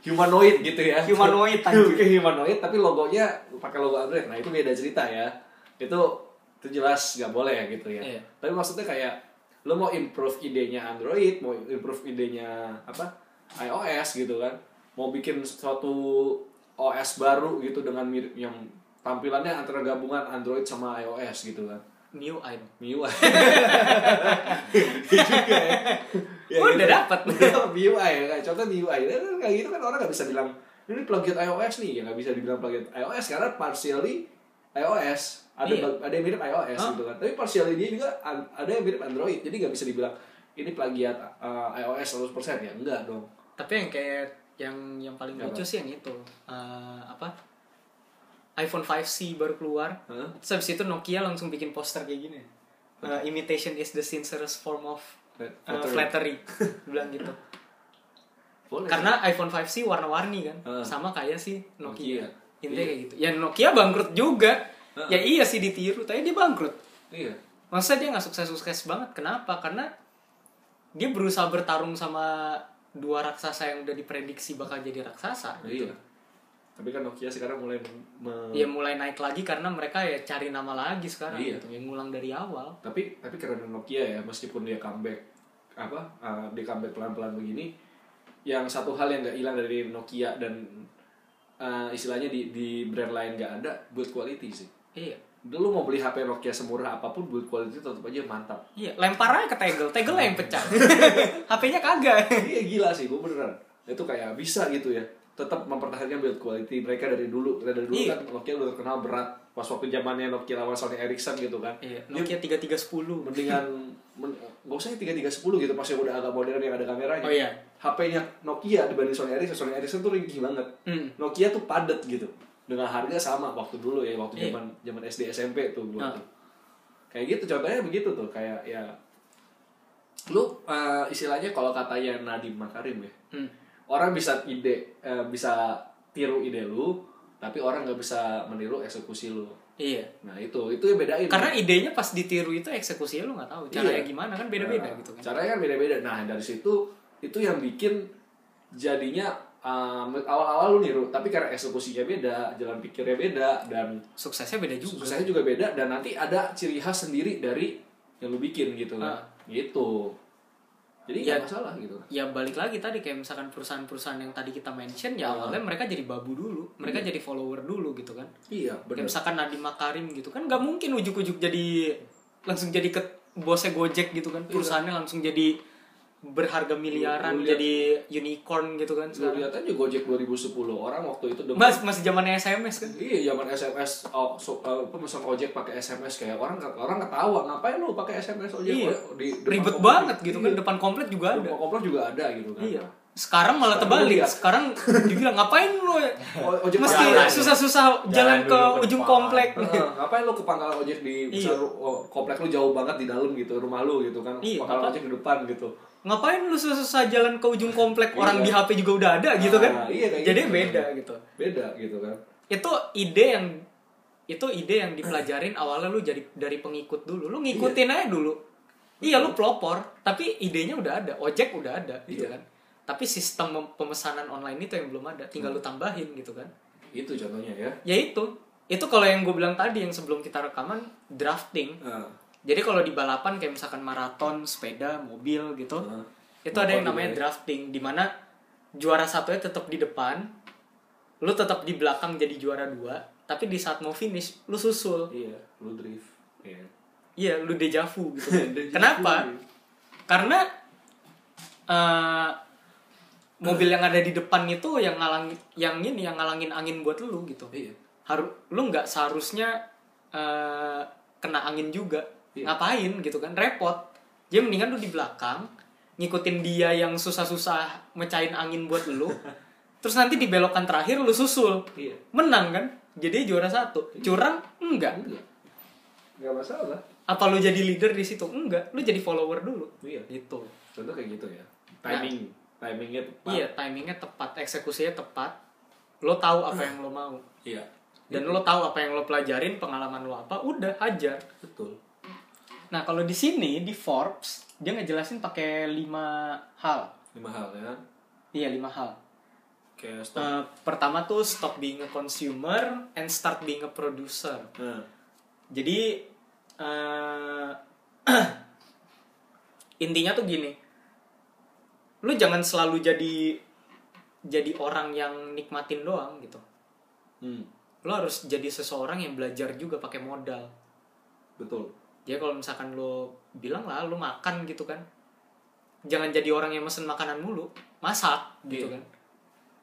Humanoid gitu ya. Humanoid, humanoid tapi logonya pakai logo Android. Nah itu beda cerita ya. Itu itu jelas nggak boleh ya gitu ya. Iya. tapi maksudnya kayak lo mau improve idenya Android mau improve idenya apa iOS gitu kan. Mau bikin suatu OS baru gitu dengan mirip yang tampilannya antara gabungan Android sama iOS gitu kan. New item. MIUI juga. Ya. ya udah dapat. MIUI ya kayak contoh MIUI Nah, kayak gitu kan orang nggak bisa bilang ini plagiat iOS nih. Ya nggak bisa dibilang plagiat iOS karena partially iOS. Ada Iya. ada yang mirip iOS Hah? gitu kan. Tapi partially dia juga ada yang mirip Android. Jadi nggak bisa dibilang ini plagiat uh, iOS 100% ya enggak dong. Tapi yang kayak yang yang paling lucu sih yang itu. Eh, apa iPhone 5C baru keluar Hah? terus habis itu Nokia langsung bikin poster kayak gini Eh, imitation is the sincerest form of eh, Flattery. bilang gitu Boleh. karena iPhone 5C warna-warni kan Heeh. sama kayak si Nokia, Nokia. intinya Iya. kayak gitu ya Nokia bangkrut juga Heeh. ya iya sih ditiru tapi dia bangkrut iya masa dia nggak sukses-sukses banget kenapa karena dia berusaha bertarung sama dua raksasa yang udah diprediksi bakal jadi raksasa gitu. Tapi kan Nokia sekarang mulai me- ya mulai naik lagi karena mereka ya cari nama lagi sekarang Iya. gitu yang ngulang dari awal. Tapi tapi keren Nokia ya meskipun dia comeback apa uh, dia comeback pelan-pelan begini yang satu hal yang nggak hilang dari Nokia dan uh, istilahnya di di brand lain nggak ada build quality sih. Iya. Lu mau beli HP Nokia semurah apa pun build quality tetap aja mantap. Iya lempar aja ke tegel tegel yang pecah. HP-nya kagak. Iya gila sih gue beneran. Itu kayak bisa gitu ya tetap mempertahankan build quality mereka dari dulu dari dulu Iya. kan Nokia udah terkenal berat pas waktu zamannya Nokia lawan Sony Ericsson gitu kan iya Nokia 3310 mendingan men, gak usah tiga tiga sepuluh gitu pas yang udah agak modern yang ada kameranya Oh, iya. HP-nya Nokia dibanding Sony Ericsson Sony Ericsson tuh ringkih banget Hmm. Nokia tuh padat gitu dengan harga sama waktu dulu ya waktu Iya. zaman zaman SD SMP tuh Ah. tuh kayak gitu contohnya begitu tuh kayak ya lu eh, istilahnya kalau katanya Nadiem Makarim ya Hmm. Orang bisa ide eh, bisa tiru ide lu tapi orang nggak bisa meniru eksekusi lu iya nah itu itu yang bedain karena idenya pas ditiru itu eksekusinya lu nggak tahu caranya Iya. gimana kan beda-beda Nah, gitu kan Caranya kan beda-beda. Nah, dari situ itu yang bikin jadinya um, awal-awal lu niru, tapi karena eksekusinya beda, jalan pikirnya beda dan suksesnya beda juga suksesnya juga beda dan nanti ada ciri khas sendiri dari yang lu bikin gitu kan. Ah. Gitu. Jadi Ya. nggak masalah gitu. ya balik lagi tadi kayak misalkan perusahaan-perusahaan yang tadi kita mention ya Ah. awalnya mereka jadi babu dulu mereka jadi follower dulu gitu kan Iya, kayak benar. misalkan Nadiem Makarim gitu kan nggak mungkin ujuk-ujuk jadi langsung jadi ke bosnya Gojek gitu kan perusahaannya langsung jadi berharga miliaran Lu lihat- jadi unicorn gitu kan Lu sekarang lihat aja Gojek 2010 orang waktu itu dengan mas masih zamannya SMS kan Iya, zaman SMS oh, so, uh, pemesan ojek pakai SMS kayak orang orang ketawa, ngapain lu pakai SMS ojek Iya. di depan ribet komplek? banget gitu kan Iya. depan komplek juga ada Depan komplek juga ada gitu kan. iya sekarang malah Sekarang terbalik iya. sekarang dibilang ngapain lu ya O- ojek mesti susah-susah jalan Jalan ke ujung depan. komplek Heeh, ngapain lu ke pangkalan ojek di Iya. oh, komplek lu jauh banget di dalam gitu, rumah lu gitu kan. Iya, pangkalan apa- ojek di depan gitu. Ngapain lu susah-susah jalan ke ujung komplek Iya. orang di HP juga udah ada gitu kan? Ah, iya, kayak jadi gitu. beda gitu. Beda gitu kan. itu ide yang itu ide yang dipelajarin awalnya lu jadi dari pengikut dulu. Lu ngikutin aja dulu. Iya lu pelopor tapi idenya udah ada ojek udah ada gitu Iya. kan. Tapi sistem pemesanan online itu yang belum ada tinggal lu tambahin gitu kan. Itu contohnya ya. ya itu. Itu kalau yang gue bilang tadi yang sebelum kita rekaman drafting. Nah, jadi kalau di balapan kayak misalkan maraton sepeda mobil gitu Heeh. itu ada yang namanya ya. drafting di mana juara satunya tetap di depan lu tetap di belakang jadi juara dua tapi di saat mau finish lu susul iya, lu drift. Iya. iya lu dejavu gitu Deja vu. kenapa karena eh, mobil yang ada di depan itu yang ngalang yang ini yang ngalangin angin buat lu gitu Iya. harus lu nggak seharusnya eh, kena angin juga Iya. ngapain gitu kan? Repot. Jadi mendingan lu di belakang ngikutin dia yang susah-susah mecahin angin buat lu terus nanti di belokan terakhir lu susul. Iya. menang kan? Jadi juara satu. Curang? Enggak. Enggak. Enggak masalah. apa lu jadi leader di situ? Enggak. Lu jadi follower dulu. Iya. gitu. Contoh kayak gitu ya. Timing, timingnya tepat. iya timingnya tepat. Eksekusinya tepat. Lo tahu apa yang lo mau. Iya. dan lo tahu apa yang lo pelajarin pengalaman lo apa udah hajar. Betul. Nah kalau di sini di Forbes dia ngejelasin pakai lima hal. Lima hal ya. iya lima hal. Kayak stop. Eh, pertama tuh stop being a consumer and start being a producer. Nah, jadi eh intinya tuh gini. Lu jangan selalu jadi jadi orang yang nikmatin doang gitu. Hmm, lo harus jadi seseorang yang belajar juga pakai modal. Betul. Ya kalau misalkan lo bilang lah lo makan gitu kan jangan jadi orang yang mesen makanan mulu masak gitu Iya. kan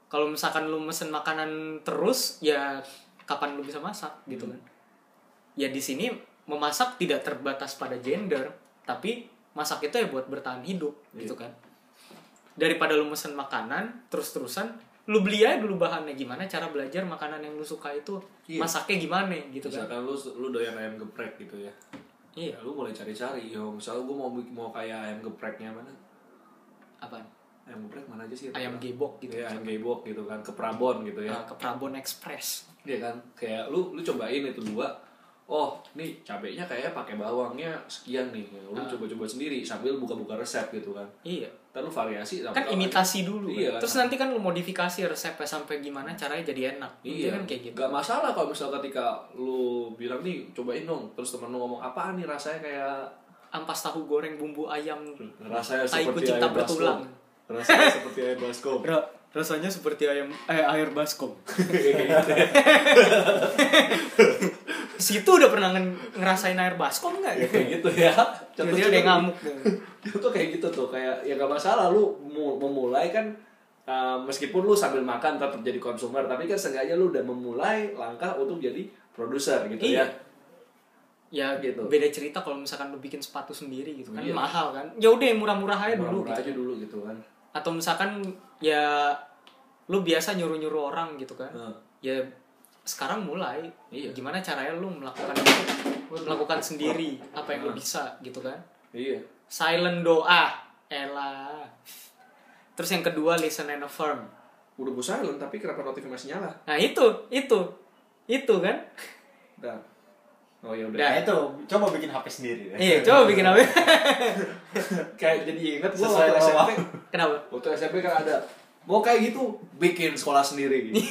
kalau misalkan lo mesen makanan terus ya kapan lo bisa masak gitu Hmm. kan ya di sini memasak tidak terbatas pada gender tapi masak itu ya buat bertahan hidup Iya. gitu kan daripada lo mesen makanan terus-terusan lu beli aja dulu bahannya gimana cara belajar makanan yang lu suka itu Iya. masaknya gimana gitu kan Misalkan lu lu doyan ayam geprek gitu ya. Iya Ya, lu mulai cari-cari. Yo, misalnya gua mau mau kayak ayam gepreknya mana? apa Ayam geprek mana aja sih? ayam gebok gitu Iya, ayam gebok gitu kan, ke Prabon gitu ya. Nah, ke Prabon Express Iya kan? Kayak lu lu cobain itu dua. Oh nih cabenya kayaknya pakai bawangnya sekian nih lu Ah. coba-coba sendiri sambil buka-buka resep gitu kan iya lu variasi kan imitasi dulu kan. Iya. terus nanti kan lu modifikasi resepnya sampai gimana caranya jadi enak Iya, kan kayak gitu Gak masalah kalau misal ketika lu bilang nih cobain dong, terus temen lu ngomong apaan nih rasanya kayak ampas tahu goreng bumbu ayam rasanya seperti kucing tak ayam bertulang. baskom. Rasanya seperti ayam baskom. Ra- rasanya seperti ayam eh, air baskom situ udah pernah nge- ngerasain air baskom nggak ya kayak gitu ya. Jadi dia udah ngamuk Itu tuh kayak gitu tuh, kayak ya gak masalah lu mu- memulai kan uh, meskipun lu sambil makan tetap jadi konsumer, tapi kan seenggaknya lu udah memulai langkah untuk jadi produser gitu Iya. ya. ya Gitu. beda cerita kalau misalkan lu bikin sepatu sendiri gitu kan Iya. mahal kan ya udah yang murah-murah aja dulu Murah-murah gitu. aja dulu gitu kan. atau misalkan ya lu biasa nyuruh-nyuruh orang gitu kan Nah, ya sekarang mulai Iya. gimana caranya lu melakukan itu melakukan sendiri apa yang lu Nah. bisa gitu kan iya. silent doa elah terus yang kedua listen and affirm Udah gue silent tapi kenapa notif masih nyala? nah itu itu itu kan Udah. Oh ya udah. Nah itu coba bikin HP sendiri deh. iya coba bikin apa kayak jadi inget gue Sesuai waktu SMP kenapa waktu SMP kan ada mau kayak gitu bikin sekolah sendiri gitu.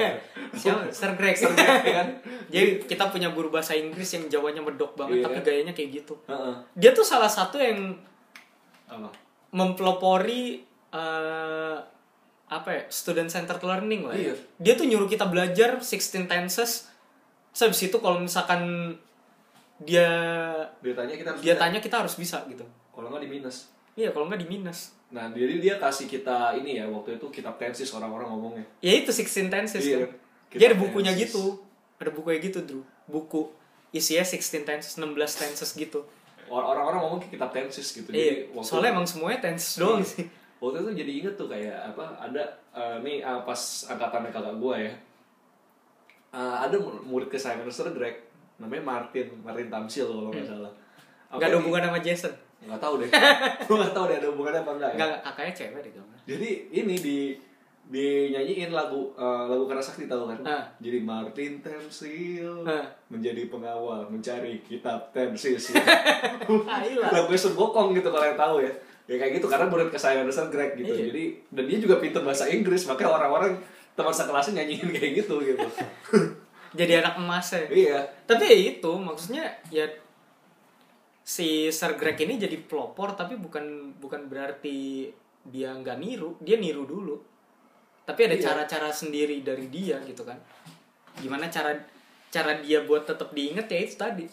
siapa Sir Greg Sering kan jadi kita punya guru bahasa Inggris yang jawanya medok banget Iya. tapi gayanya kayak gitu Heeh. dia tuh salah satu yang apa mempelopori eh, apa ya student centered learning lah ya. Iya. dia tuh nyuruh kita belajar 16 tenses Terus habis itu kalau misalkan dia dia tanya kita harus dia bisa. tanya kita harus bisa gitu kalau nggak di minus iya kalau nggak di minus nah jadi dia kasih kita ini ya waktu itu kitab tensis orang-orang ngomongnya ya itu 16 tenses Iya. kan dia ada bukunya tenses. gitu ada bukunya gitu Drew buku isinya 16 tenses 16 tenses gitu Or- orang-orang ngomong kitab tensis gitu iya waktu soalnya emang semuanya tenses doang Iya. sih waktu itu jadi inget tuh kayak apa ada eh, nih ah, pas angkatannya kakak gua ya Eh, ada murid kesayangan Mr. Greg namanya Martin Martin Tamsil kalau nggak salah Hmm. Apa nggak ada hubungan sama Jason nggak tahu deh gua nggak tahu deh ada hubungannya apa enggak ya nggak kakaknya cewek deh kamu jadi ini di dinyanyiin lagu eh, lagu Karena Sakti tahu kan Ah. jadi Martin Tamsil Ah. menjadi pengawal mencari kitab iya. lagu Sun Gokong gitu kalau yang tahu ya ya kayak gitu karena murid kesayangan Mr. Greg gitu Iya. jadi dan dia juga pintar bahasa Inggris makanya orang-orang teman sekelasnya nyanyiin kayak gitu gitu jadi anak emas ya iya tapi ya itu maksudnya ya si Sir Greg ini jadi pelopor tapi bukan bukan berarti dia nggak niru dia niru dulu. Tapi ada Iya. cara-cara sendiri dari dia gitu kan. Gimana cara cara dia buat tetap diinget ya itu tadi.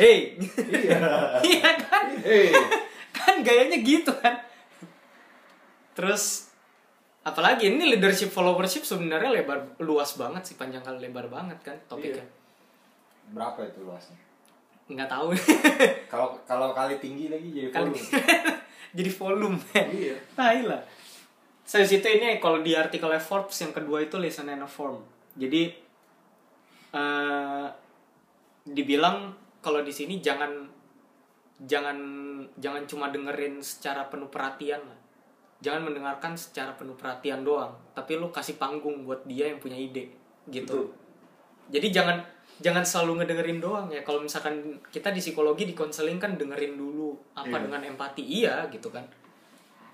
Hey! Iya. Iya kan? Hey. Kan gayanya gitu kan. Terus apalagi ini leadership followership sebenarnya lebar luas banget sih panjang kali lebar banget kan topiknya. Berapa itu luasnya? Nggak tahu. Kalau kalau kali tinggi lagi jadi Kali- volume. jadi volume. Iya. Nah lah. Saya situ ini kalau di artikelnya Forbes yang kedua itu listen and affirm jadi eh dibilang kalau di sini jangan jangan jangan cuma dengerin secara penuh perhatian lah. Jangan mendengarkan secara penuh perhatian doang. Tapi lu kasih panggung buat dia yang punya ide gitu. Betul. jadi jangan jangan selalu ngedengerin doang ya. Kalau misalkan kita di psikologi di konseling kan dengerin dulu apa Iya. dengan empati. Iya gitu kan.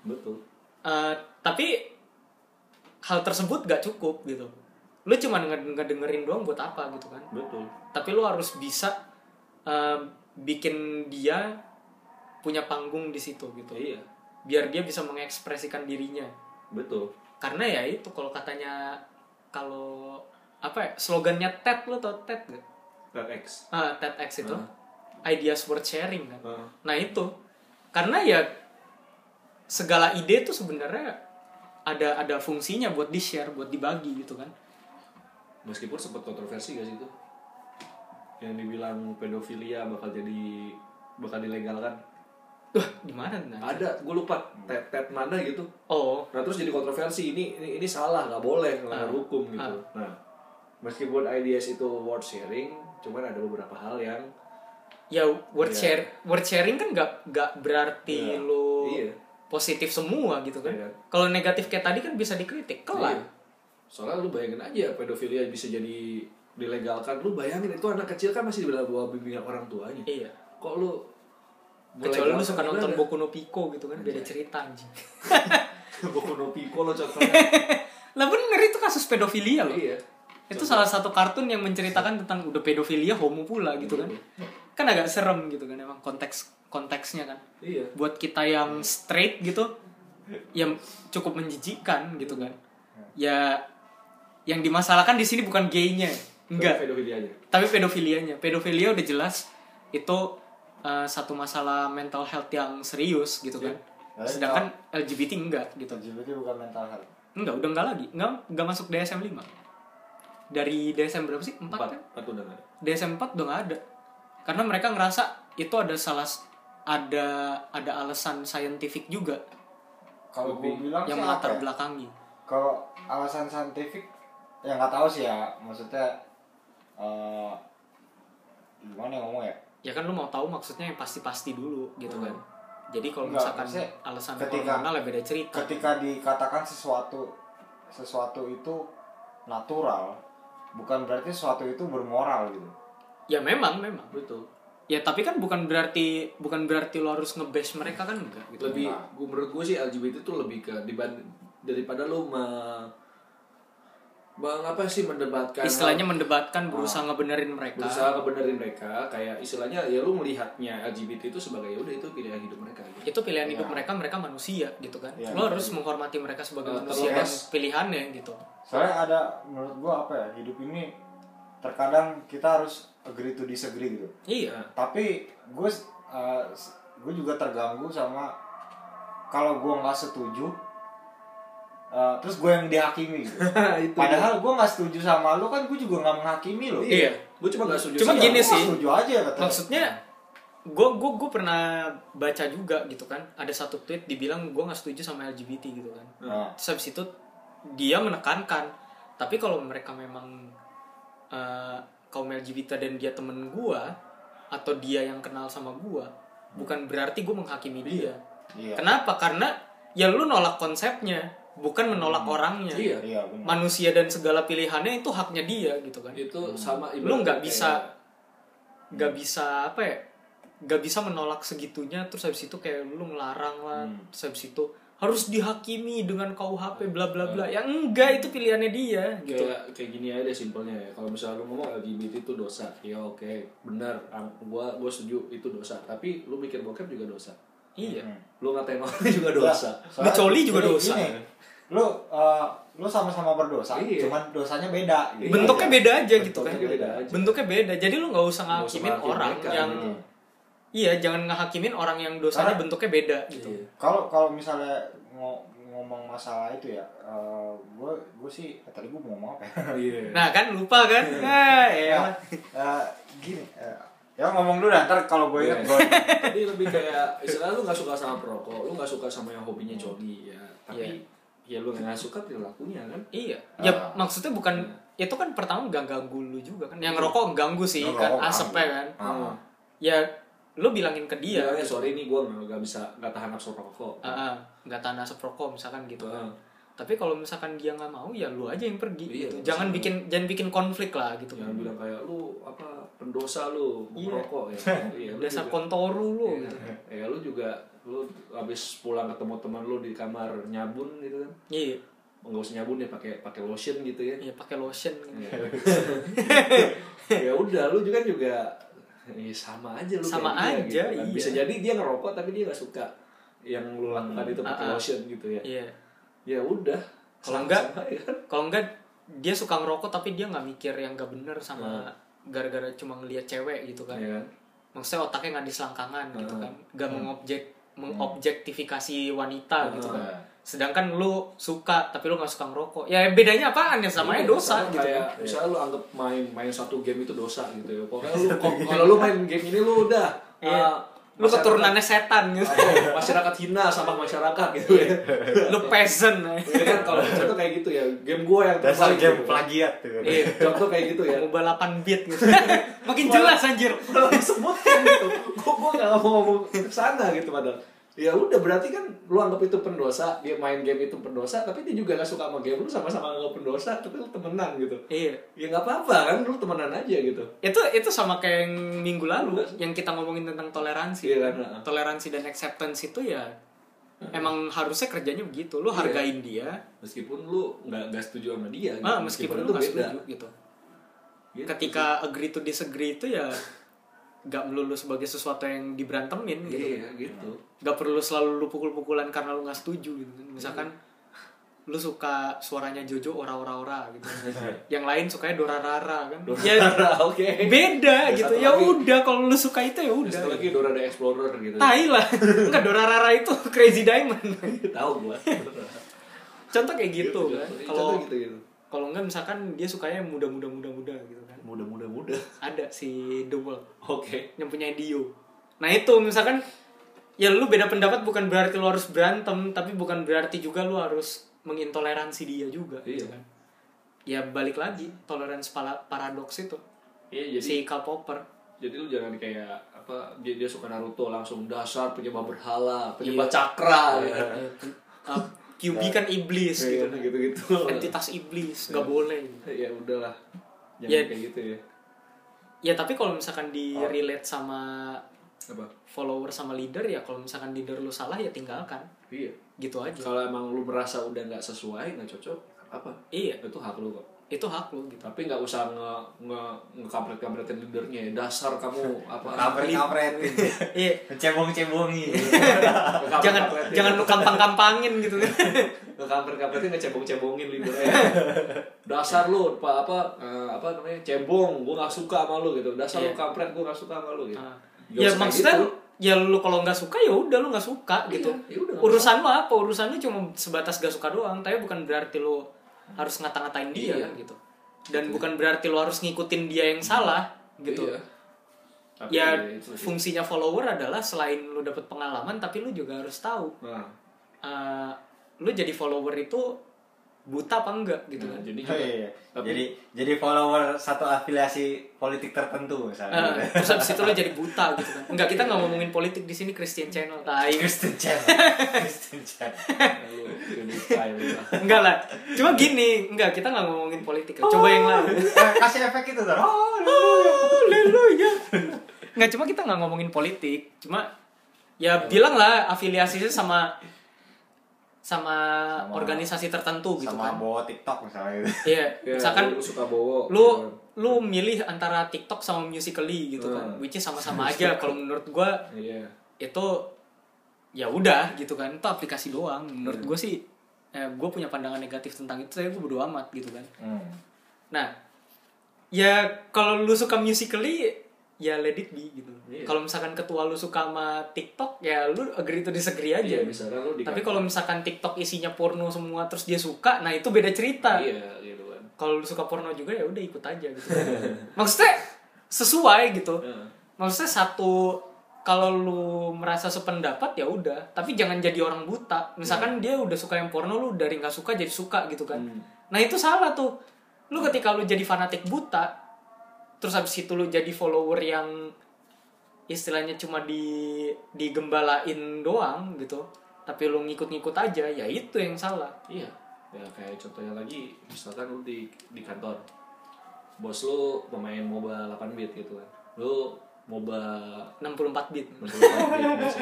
Betul. Eh, tapi hal tersebut gak cukup gitu. Lu cuma nge- ngedengerin doang buat apa gitu kan. Betul. Tapi lu harus bisa eh, bikin dia punya panggung di situ gitu. Iya. Biar dia bisa mengekspresikan dirinya. Betul. Karena ya itu kalau katanya kalau apa ya slogannya TED lo tau TED gak? TEDx. Ah, TEDx itu. Ideas worth sharing kan? Ah. nah itu. Karena ya segala ide tuh sebenarnya ada ada fungsinya buat di share buat dibagi gitu kan. Meskipun sempat kontroversi gak sih itu? Yang dibilang pedofilia bakal jadi bakal dilegalkan. Wah di mana nah? ada gue lupa. Tet tet mana gitu. Oh. Nah terus jadi kontroversi. Ini ini, ini salah nggak boleh melanggar Ah. hukum gitu. Nah meskipun ideas itu worth sharing cuman ada beberapa hal yang ya word Iya. share word sharing kan nggak nggak berarti Iya. lo Iya. positif semua gitu kan Iya. kalau negatif kayak tadi kan bisa dikritik kelar Iya. soalnya lu bayangin aja pedofilia bisa jadi dilegalkan lu bayangin itu anak kecil kan masih di bawah bimbingan orang tuanya iya kok lu kecuali lu suka nonton? Boku no Pico gitu kan beda cerita anjing Boku no Pico lo contohnya lah bener itu kasus pedofilia loh iya itu salah satu kartun yang menceritakan tentang udah pedofilia homo pula gitu kan. Kan agak serem gitu kan emang konteks konteksnya kan. Iya. Buat kita yang straight gitu yang cukup menjijikan gitu kan. Ya yang dimasalahkan di sini bukan gaynya enggak. Pedofilianya. Tapi pedofilianya. Pedofilia udah jelas itu uh, satu masalah mental health yang serius gitu kan. Ya, sedangkan LGBT enggak gitu. LGBT bukan mental health. Enggak udah enggak lagi. Enggak enggak masuk DSM 5 dari DSM berapa sih? 4 empat. kan empat udah nggak ada. DSM 4 udah nggak ada. Karena mereka ngerasa itu ada salah ada ada alasan saintifik juga. Kalau gue bilang yang melatar apa ya? belakangi. Kalau alasan saintifik ya nggak tahu sih ya. Maksudnya eh gimana ya ngomong ya? Ya kan lu mau tahu maksudnya yang pasti-pasti dulu gitu kan. Jadi kalau misalkan alasan ketika- hormonal ya beda cerita. ketika dikatakan sesuatu sesuatu itu natural bukan berarti sesuatu itu bermoral gitu. Ya memang memang. Betul. Ya tapi kan bukan berarti bukan berarti lo harus ngebash mereka kan enggak gitu. Lebih Nah. gua menurut gue sih LGBT itu lebih ke dibanding daripada lu me, bang apa sih mendebatkan istilahnya mendebatkan berusaha ngebenerin mereka. Berusaha ngebenerin mereka. Kayak istilahnya ya lu melihatnya LGBT itu sebagai ya udah itu pilihan hidup mereka gitu. itu pilihan hidup Ya. mereka mereka manusia gitu kan. Ya, lo harus menghormati mereka sebagai Nah, manusia dan terlepas- pilihannya gitu. Soalnya ada menurut gua apa ya hidup ini terkadang kita harus agree to disagree gitu. Iya. Tapi gue gue juga terganggu sama kalau gue nggak setuju eh, terus gue yang dihakimi. Gitu. itu padahal gue nggak setuju sama lu kan gue juga nggak menghakimi lo Iya. gue cuma gak setuju Cuma sama- gini sih. setuju aja kata maksudnya gue gue gue pernah baca juga gitu kan. Ada satu tweet dibilang gue nggak setuju sama LGBT gitu kan. Nah, terus habis itu dia menekankan tapi kalau mereka memang eh, kaum LGBT dan dia temen gue atau dia yang kenal sama gue bukan berarti gue menghakimi dia. Iya. Kenapa? Karena ya lu nolak konsepnya bukan menolak orangnya. Iya. Iya benar. Manusia dan segala pilihannya itu haknya dia gitu kan. Itu sama lu nggak bisa nggak bisa apa ya? Nggak bisa menolak segitunya terus habis itu kayak lu ngelarang lah Hmm. terus habis itu harus dihakimi dengan KUHP bla bla bla. Ya enggak itu pilihannya dia gitu. Kayak kayak gini aja deh simpelnya ya. Kalau misalnya lu ngomong LGBT itu dosa ya oke benar. Ang- gua gua setuju itu dosa. Tapi lu mikir bokep juga dosa iya Hmm. lu ngatain orang juga dosa Soalnya Ngecoli juga gini- dosa. gini, lu eh, lu sama-sama berdosa Iya. cuman dosanya beda gitu. bentuknya beda aja gitu kan Bentuknya beda aja. bentuknya beda jadi lu nggak usah ngakimin orang mereka, yang gitu. iya jangan ngehakimin orang yang dosanya Karena- bentuknya beda gitu Iya. kalau kalau misalnya ngo- ngomong masalah itu ya gue gue sih eh, tadi gue mau ngomong apa ya iya nah kan lupa kan ah, ya ya. eh, gini eh, ya ngomong dulu dah ntar kalau gue inget Iya. gue Jadi lebih kayak istilah lu gak suka sama perokok, lu gak suka sama yang hobinya jodi ya. Tapi ya lu gak suka perilakunya kan. Iya, ya Ah. maksudnya bukan itu kan pertama gak ganggu lu juga kan. Yang ngerokok ganggu sih Yang kan asapnya kan. Ah. Ya lu bilangin ke dia. Bilangnya sorry nih gue gak, bisa gak tahan asap rokok. Ah, nggak tahan asap rokok misalkan gitu kan. Ah. Tapi kalau misalkan dia nggak mau ya lu aja yang pergi Iya, gitu. Jangan bikin jangan bikin konflik lah gitu. Jangan bilang kayak lu apa pendosa lu Iya. merokok ya. Iya, Dasar juga- kontoru lu Iya. gitu. Ya lu juga lu habis pulang ketemu teman lu di kamar nyabun gitu kan. Iya, Enggak usah nyabun ya pakai pakai lotion gitu ya. ya pakai lotion. Iya. ya udah lu juga juga ya sama aja lu Sama kayak dia, aja, gitu kan. iya. bisa jadi dia ngerokok tapi dia nggak suka yang lu lakukan itu pakai ah. lotion gitu ya Iya. ya udah Kalau enggak ya kan? kalau enggak dia suka ngerokok tapi dia nggak mikir yang gak bener sama Ah. Gara-gara cuma ngelihat cewek gitu kan. Iya kan? maksudnya otaknya nggak diselangkangan gitu Hmm. kan. Nggak mengobjek mengobjektifikasi wanita gitu kan. Hmm. sedangkan lu suka tapi lu nggak suka ngerokok. Ya bedanya apaan? Ya sama aja Iya, dosa sama gitu kayak kan misalnya lu anggap main main satu game itu dosa gitu ya. Pokoknya lu kalau lu main game ini lu udah uh, lu keturunannya setan gitu. Oh, masyarakat hina sama masyarakat gitu ya. Lu peasant ya. Kan kalau contoh kayak gitu ya. Game gua yang dasar game gitu. plagiat tuh iya contoh kayak gitu ya. Mau balapan beat gitu. Makin jelas anjir. Malah disebutkan gitu. Gue gue gak mau ngomong ke sana gitu padahal ya udah berarti kan lu anggap itu pendosa dia main game itu pendosa tapi dia juga gak suka sama game lu sama-sama anggap pendosa tapi lu temenan gitu. Iya. Ya nggak apa-apa kan lu temenan aja gitu. Itu itu sama kayak yang minggu lalu yang kita ngomongin tentang toleransi. Iya kan, toleransi dan acceptance itu ya emang harusnya kerjanya begitu. Lu hargain dia. Meskipun lu nggak nggak setuju sama dia gitu. ah, meskipun, lu nggak setuju gitu. Gitu ketika agree to disagree itu ya nggak melulu sebagai sesuatu yang diberantemin gitu iya gitu. Nggak perlu selalu lu pukul-pukulan karena lu nggak setuju gitu kan. Misalkan lu suka suaranya Jojo ora ora ora gitu. Yang lain sukanya Dora Rara kan ya oke. beda Ya, gitu. ya lagi. udah kalau lu suka itu ya udah. Satu lagi Dora the Explorer gitu. Tai lah. Enggak Dora Rara itu Crazy Diamond. Tahu gua. Contoh kayak gitu kan. Contoh kalau gitu gitu kalau enggak misalkan dia sukanya gitu kan muda muda ada si The Wall oke yang punya Dio. Nah itu misalkan ya lu beda pendapat bukan berarti lu harus berantem, tapi bukan berarti juga lu harus mengintoleransi dia juga. gitu Iya. kan. Ya balik lagi toleransi paradoks itu iya jadi si Karl Popper. jadi lu jangan kayak apa dia, dia suka Naruto langsung dasar penyembah berhala penyembah Iya. cakra gitu. Eh, uh, QB kan iblis gitu. Iya, gitu gitu Entitas iblis, nggak boleh. ya udahlah jangan Ya. kayak gitu ya Ya tapi kalau misalkan di relate sama apa? follower sama leader ya kalau misalkan leader lu salah ya tinggalkan. iya. Gitu aja. kalau emang lu merasa udah nggak sesuai nggak cocok apa? Iya, itu hak lu kok itu hak lu gitu. tapi nggak usah nge nge ngekampret kampretin leadernya ya. dasar kamu apa kampret kampret Iya, cebong cebongi jangan jangan lu kampang-kampangin gitu kan. kampretin ngecebong cebongin leadernya dasar lu apa apa eh, apa namanya cebong gua nggak suka sama lu gitu dasar lu Iya. kampret gua nggak suka sama lu gitu Ah. Nggak ya maksudnya gitu. ya lu kalau nggak suka ya udah lu nggak suka gitu. ya udah, nggak Urusan lu apa? Urusan lu cuma sebatas gak suka doang, tapi bukan berarti lu harus ngata-ngatain dia Iya. kan gitu. Dan bukan berarti lu harus ngikutin dia yang salah gitu. Iya. Tapi Ya sih. fungsinya follower adalah selain lu dapet pengalaman tapi lu juga harus tahu nah, eh, lu jadi follower itu buta apa enggak gitu nah, kan. jadi Oh, juga iya, iya. tapi- jadi jadi follower satu afiliasi politik tertentu misalnya Eh, terus habis itu lu jadi buta gitu kan. Enggak, kita nggak ngomongin politik di sini Christian Channel. Tai. Kristen Chan Kristen Chan lu ini style lah. Enggak lah. Cuma gini, enggak kita nggak ngomongin politik. ya. Coba yang lain. Eh, kasih efek itu dong oh, Haleluya. Enggak cuma kita nggak ngomongin politik, cuma ya bilang lah afiliasinya sama sama, Sama- organisasi tertentu gitu sama kan. bawa TikTok misalnya gitu Iya, Ya, misalkan lu suka bowo lu gitu. lu milih antara TikTok sama Musical.ly gitu kan. Hmm. Which is sama-sama aja kalau menurut gua iya itu ya udah gitu kan. Itu aplikasi doang. Menurut gua sih eh, gue punya pandangan negatif tentang itu, saya gue bodo amat gitu kan. hmm. Nah, ya kalau lu suka musically ya let it be gitu. Iya. Kalau misalkan ketua lu suka sama TikTok ya lu agree to disagree aja. iya misalkan lu Tapi kalau misalkan TikTok isinya porno semua terus dia suka, nah itu beda cerita. iya gitu kan Kalau lu suka porno juga ya udah ikut aja gitu. Maksudnya sesuai gitu. Heeh. Maksudnya satu kalau lu merasa sependapat ya udah, tapi jangan jadi orang buta. Misalkan dia udah suka yang porno lu dari nggak suka jadi suka gitu kan. Hmm. Nah itu salah tuh. Lu ketika lu jadi fanatik buta, terus habis itu lu jadi follower yang istilahnya cuma di digembalain doang gitu. Tapi lu ngikut-ngikut aja, ya itu yang salah. iya ya kayak contohnya lagi misalkan lu di di kantor bos lu pemain MOBA 8 bit gitu kan lu MOBA 64 bit. 64 bit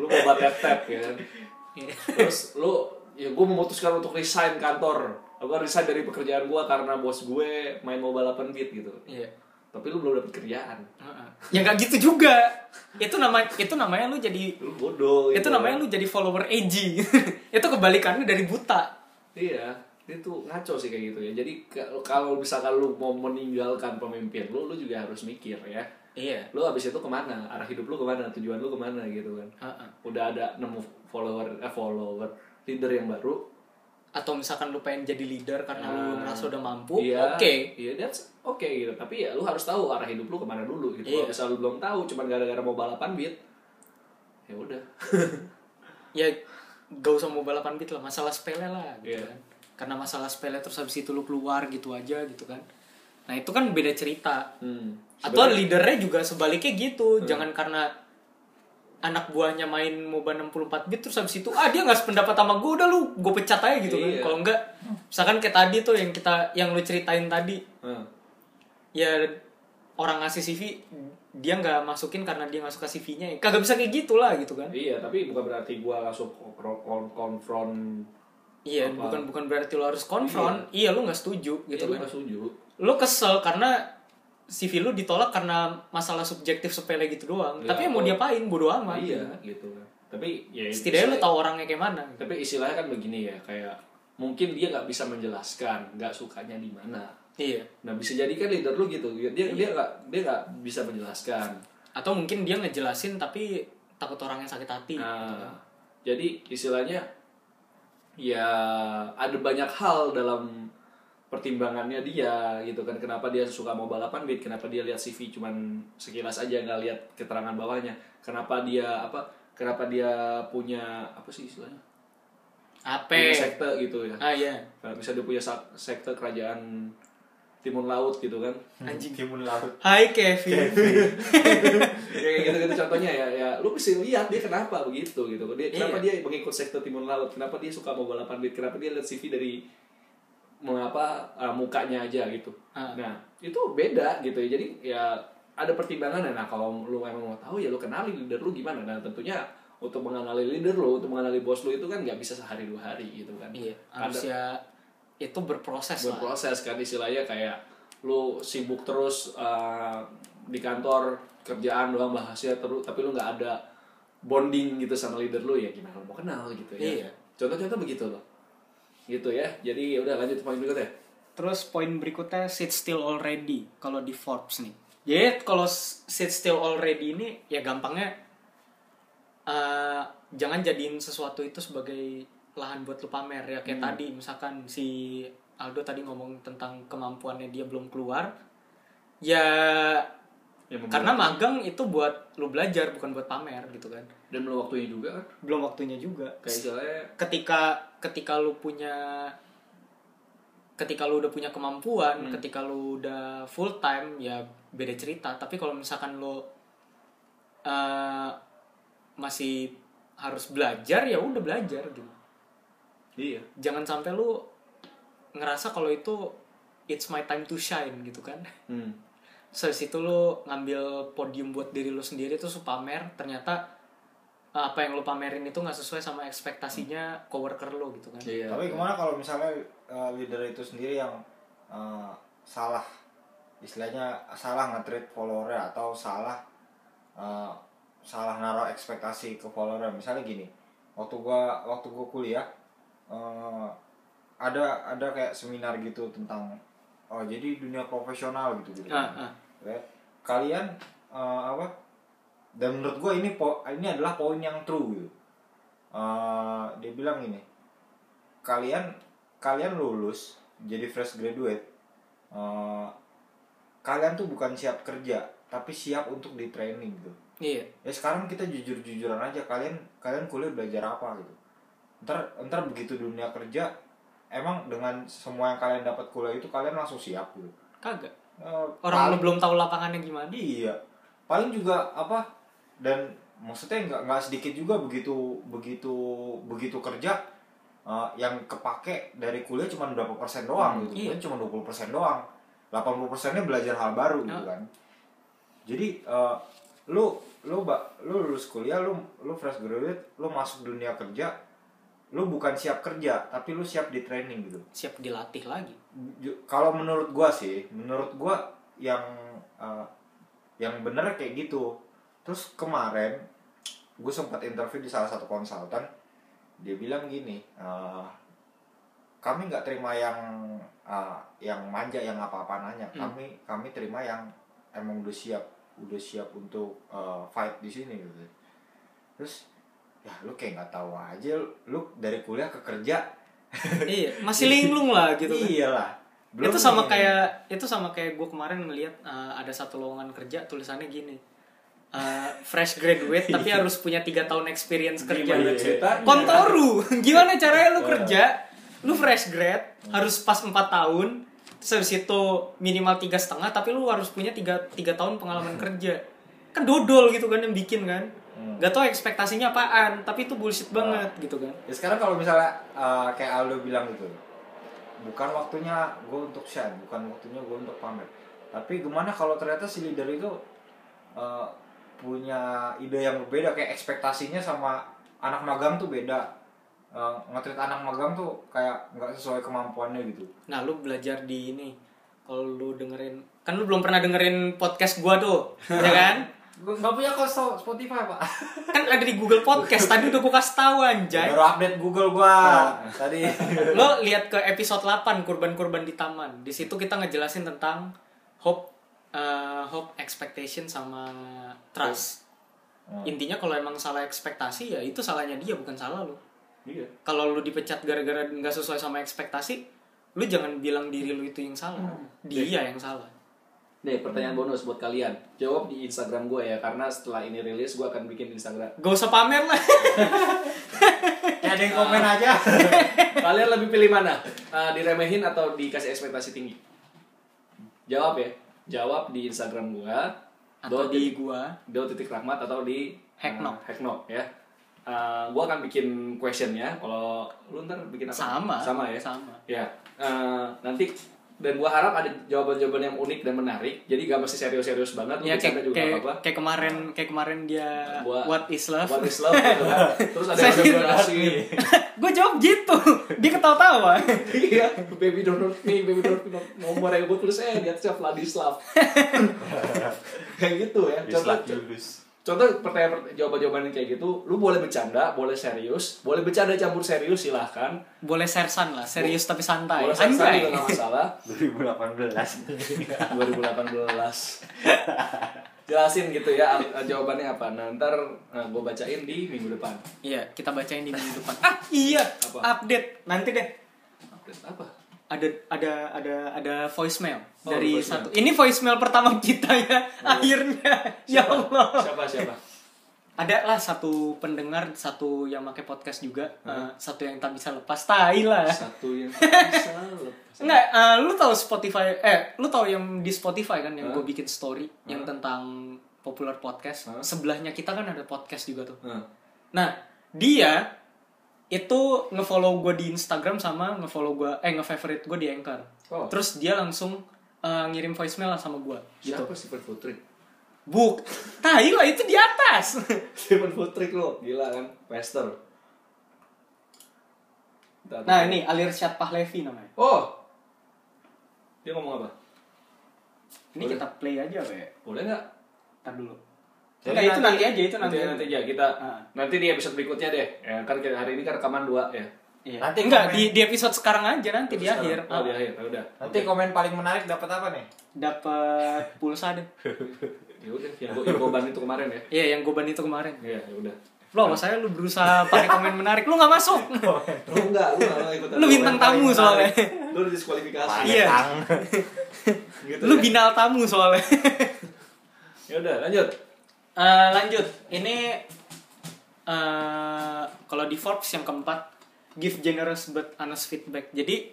lu MOBA tap tap ya kan Iya. terus lu ya gue memutuskan untuk resign kantor gue resign dari pekerjaan gue karena bos gue main MOBA 8 bit gitu Iya. tapi lu belum dapet kerjaan Heeh. Ya nggak gitu juga. Itu nama itu namanya lu jadi lu bodoh itu gitu. namanya lu jadi follower edgy. itu kebalikannya dari buta. iya itu ngaco sih kayak gitu ya jadi kalau misalkan lu mau meninggalkan pemimpin lu lu juga harus mikir ya Iya. lu abis itu ke mana arah hidup lu ke mana tujuan lu ke mana gitu kan Heeh. udah ada nemu follower eh follower leader yang baru Atau misalkan lu pengen jadi leader karena lu Ah, merasa udah mampu, iya, oke. iya that's oke gitu tapi ya lu harus tahu arah hidup lu ke mana dulu gitu Iya. kalau misalnya lu belum tahu cuman gara-gara mau balapan beat ya udah Ya gak usah mau balapan bit lah, masalah sepele lah gitu Iya. kan. Karena masalah sepele terus habis itu lu keluar gitu aja gitu kan. Nah, itu kan beda cerita. hmm. Atau leadernya juga sebaliknya gitu. Jangan karena anak buahnya main MOBA 64 bit terus habis itu ah dia nggak sependapat sama gue udah lu gue pecat aja gitu Iya. kan kalau enggak misalkan kayak tadi tuh yang kita yang lu ceritain tadi Hmm. ya orang ngasih CV dia nggak masukin karena dia nggak suka CV-nya ya kagak bisa kayak gitu lah gitu kan Iya, tapi bukan berarti gua langsung kon- kon- konfront iya Apa? bukan bukan berarti lo harus konfront iya, lu nggak setuju gitu gitu kan kan setuju. lu kesel karena CV lu ditolak karena masalah subjektif sepele gitu doang Ya, tapi yang mau diapain bodo amat Iya, gitu kan. Tapi ya setidaknya lu tahu orangnya kayak mana gitu. Tapi istilahnya kan begini ya, kayak mungkin dia nggak bisa menjelaskan, nggak sukanya di mana. iya Nah bisa jadi kan leader lu gitu, dia dia nggak dia nggak bisa menjelaskan. atau mungkin dia ngejelasin tapi takut orangnya sakit hati gitu. Nah, jadi istilahnya ya ada banyak hal dalam pertimbangannya dia gitu kan. Kenapa dia suka mau balapan bit kenapa dia lihat CV cuman sekilas aja nggak lihat keterangan bawahnya? Kenapa dia apa kenapa dia punya apa sih istilahnya? Apa punya sekte gitu ya. Ah iya. Nah, bisa dia punya sekte kerajaan timun laut gitu kan. Anjing. Timun laut. Hai Kevin. Kayak gitu gitu contohnya ya. Ya lu mesti lihat dia kenapa begitu gitu. Dia kenapa dia mengikut sekte timun laut? Kenapa dia suka mau balapan beat kenapa dia lihat CV dari mengapa uh, mukanya aja gitu. Ah. nah itu beda gitu ya. Jadi ya ada pertimbangan. Nah kalau lu emang mau tahu ya lu kenali leader lu gimana. Nah tentunya untuk mengenali leader lu untuk mengenali bos lu itu kan nggak bisa sehari dua hari gitu kan. Iya harus ya itu berproses lah. Berproses kan istilahnya kayak lu sibuk terus uh, di kantor kerjaan doang bahasnya terus tapi lu nggak ada bonding gitu sama leader lu ya gimana lu mau kenal gitu ya. Iya. contoh-contoh begitu loh gitu ya. Jadi ya udah lanjut poin berikutnya. Terus poin berikutnya sit still already kalau di Forbes nih. Jadi kalau sit still already ini ya gampangnya eh, jangan jadiin sesuatu itu sebagai lahan buat lu pamer. Ya kayak tadi misalkan si Aldo tadi ngomong tentang kemampuannya dia belum keluar ya Ya, karena magang itu buat lu belajar bukan buat pamer gitu kan. Dan belum waktunya juga kan? Belum waktunya juga. Kayak istilahnya ketika ketika lu punya ketika lu udah punya kemampuan Hmm. ketika lu udah full time ya beda cerita. Tapi kalau misalkan lu eh, masih harus belajar ya udah belajar gitu. Iya. Jangan sampai lu ngerasa kalau itu it's my time to shine gitu kan. Hmm. Terus habis itu lu ngambil podium buat diri lu sendiri tuh su pamer ternyata eh, apa yang lu pamerin itu nggak sesuai sama ekspektasinya coworker lu gitu kan. Iya tapi gimana kalau misalnya uh, leader itu sendiri yang uh, salah? Istilahnya salah nge-treat followernya atau salah uh, salah naruh ekspektasi ke followernya. Misalnya gini waktu gua waktu gua kuliah uh, ada ada kayak seminar gitu tentang oh jadi dunia profesional gitu gitu. Ah, ah. Ya, kalian uh, apa? Dan menurut gue ini po ini adalah poin yang true gitu. Uh, dia bilang ini kalian kalian lulus jadi fresh graduate uh, kalian tuh bukan siap kerja tapi siap untuk di training gitu. Iya. Ya sekarang kita jujur jujuran aja kalian kalian kuliah belajar apa gitu. Ntar ntar begitu dunia kerja emang dengan semua yang kalian dapat kuliah itu kalian langsung siap gitu kagak Eh, orang paling- lu belum tahu lapangannya gimana Iya. Paling juga apa dan maksudnya nggak nggak sedikit juga begitu begitu begitu kerja eh, yang kepake dari kuliah cuma berapa persen doang Hmm, gitu. iya. Kuliah cuma 20 persen doang. 80 persennya belajar hal baru gitu kan. Jadi eh, lu lu ba- lu lulus kuliah lu lu fresh graduate lu masuk dunia kerja lu bukan siap kerja tapi lu siap di training gitu. Siap dilatih lagi. Kalau menurut gua sih menurut gua yang uh, yang bener kayak gitu. Terus kemarin gue sempat interview di salah satu konsultan. Dia bilang gini uh, kami nggak terima yang uh, yang manja yang apa-apa nanya. Hmm. kami kami terima yang emang udah siap udah siap untuk uh, fight di sini. Gitu terus ya lu kayak nggak tahu aja lu dari kuliah ke kerja. Iya masih linglung lah gitu kan. Iyalah. Itu sama ini. kayak itu sama kayak gue kemarin ngeliat uh, ada satu lowongan kerja tulisannya gini. Uh, fresh graduate tapi harus punya tiga tahun experience kerja. Gimana kontoru. Gimana caranya lu kerja? Lu fresh grad harus pas 4 tahun terus habis itu minimal tiga setengah tapi lu harus punya tiga tiga tahun pengalaman kerja. Kan dodol gitu kan yang bikin kan Hmm. Gak tau ekspektasinya apaan, tapi itu bullshit banget gitu kan. Ya sekarang kalau misalnya uh, kayak Aldo bilang gitu, bukan waktunya gue untuk share, bukan waktunya gue untuk pamer. Tapi gimana kalau ternyata si leader itu uh, punya ide yang berbeda, kayak ekspektasinya sama anak magang tuh beda. Uh, ngetrit anak magang tuh kayak nggak sesuai kemampuannya gitu. Nah, lu belajar di ini. Kalau lu dengerin, kan lu belum pernah dengerin podcast gua tuh, ya kan? Gue nggak punya kos Spotify pak. Kan ada di Google Podcast. Tadi udah gua kasih tahu anjay. Baru update Google gua tadi. Lo lihat ke episode 8 kurban-kurban di taman. Di situ kita ngejelasin tentang hope eh, hope expectation sama trust. Hmm. Intinya kalau emang salah ekspektasi ya itu salahnya dia bukan salah lo. Iya. Kalau lu dipecat gara-gara nggak sesuai sama ekspektasi, lu jangan bilang diri lu itu yang salah. Dia yang salah. Nih pertanyaan bonus buat kalian. Jawab di Instagram gue ya karena setelah ini rilis gue akan bikin Instagram. Gak usah pamer lah. Ya ada yang komen aja. kalian lebih pilih mana? Eh, diremehin atau dikasih ekspektasi tinggi? Jawab ya. Jawab di Instagram gue. Atau di gua. Do titik rahmat atau di Hacknock. eh, Hacknock ya. Eh, gua akan bikin questionnya. Kalau lu ntar bikin apa? Sama. Sama ya. Sama. Ya. Eh, nanti dan gua harap ada jawaban-jawaban yang unik dan menarik. Jadi gak mesti serius-serius banget. Ya kayak juga kayak, apa-apa. kayak kemarin kayak kemarin dia Buat- What is love? What is love gitu kan. Terus ada yang durasi. gue jawab gitu. Dia ketawa-tawa. Iya, baby don't hurt me, baby don't hurt me. Nomor yang gue tulis eh di atasnya Vladislav. kayak gitu ya. Contoh, Julius. Contoh pertanyaan jawaban-jawaban yang kayak gitu, lu boleh bercanda, boleh serius, boleh bercanda campur serius silahkan. Boleh sersan lah, serius tapi santai. Boleh santai Anjay. juga nggak masalah. 2018. 2018. Jelasin gitu ya jawabannya apa. Nah, ntar gue bacain di minggu depan. Iya, kita bacain di minggu depan. Ah, iya. Apa? Update nanti deh. Update apa? Ada ada ada ada voicemail Oh, dari voicemail. satu. Ini voicemail pertama kita ya. Akhirnya. Ya Siapa? Allah. Siapa siapa? Ada lah satu pendengar, satu yang pakai podcast juga, eh, satu yang tak bisa lepas tai lah. Satu yang bisa lepas. Enggak, eh, lu tahu Spotify eh lu tahu yang di Spotify kan yang Hah? gue bikin story yang tentang popular podcast. Hah? Sebelahnya kita kan ada podcast juga tuh. Nah, Nah, dia itu ngefollow gue di Instagram sama ngefollow gue eh ngefavorite gue di Anchor. Oh. Terus dia langsung eh, ngirim voicemail lah sama gue. Gitu. siapa sih Putri? Buk. Tai lah itu di atas. Stephen Putrik lo, gila kan? Wester. nah, ini Alir Syed Pahlevi namanya. Oh. Dia ngomong apa? Ini Boleh. kita play aja, we. Boleh nggak? Ntar dulu. Jadi Enggak, itu nanti- nanti aja, itu nanti. Nanti nanti aja kita Ah. nanti di episode berikutnya deh. Ya kan kita- hari ini kan rekaman dua ya. Iya. Nanti enggak komen. di di episode sekarang aja nanti di Sekarang. akhir. Oh, di akhir. Ya udah. Nanti komen paling menarik dapat apa nih? dapat pulsa deh. Ya udah, yang gue goban itu kemarin ya. Iya, yang goban itu kemarin. Iya, ya udah. Lo sama saya lu berusaha pakai komen menarik, lu nggak masuk. Lu enggak, lu enggak ikut. Lu bintang tamu soalnya. Lu diskualifikasi. Iya. Gitu Lu ya. binal tamu soalnya. Ya udah, lanjut. Eh, lanjut. Ini eh kalau di Forbes yang keempat, give generous but honest feedback. Jadi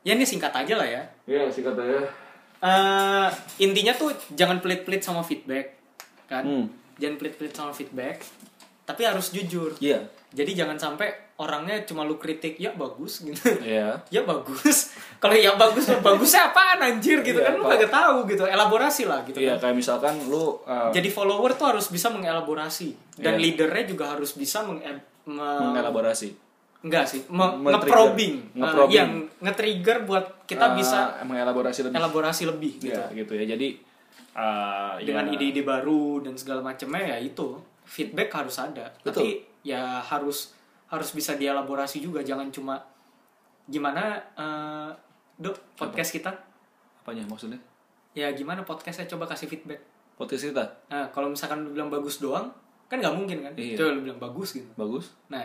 ya ini singkat aja lah ya. Iya, singkat aja. eh intinya tuh jangan pelit-pelit sama feedback kan Hmm. jangan pelit-pelit sama feedback tapi harus jujur Iya. Jadi jangan sampai orangnya cuma lu kritik ya bagus gitu Iya. ya bagus kalau ya bagus bagusnya apaan anjir gitu Iya, kan lu apa? kagak tahu gitu elaborasi lah gitu Iya, kan kayak misalkan lu uh, jadi follower tuh harus bisa mengelaborasi dan Iya. leadernya juga harus bisa meng me- mengelaborasi. enggak sih me- nge-probing Eh, Nge-probing. yang nge-trigger buat kita Uh, bisa mengelaborasi lebih. elaborasi lebih gitu Iya, gitu ya. Jadi uh, dengan ya, ide-ide baru dan segala macamnya ya itu feedback harus ada Betul. tapi ya harus harus bisa dielaborasi juga. Jangan cuma gimana eh dok podcast kita? Apanya maksudnya? ya gimana podcastnya? Coba kasih feedback. Podcast kita? Nah kalau misalkan lu bilang bagus doang kan nggak mungkin kan? Iya. coba lu bilang bagus gitu. Bagus. nah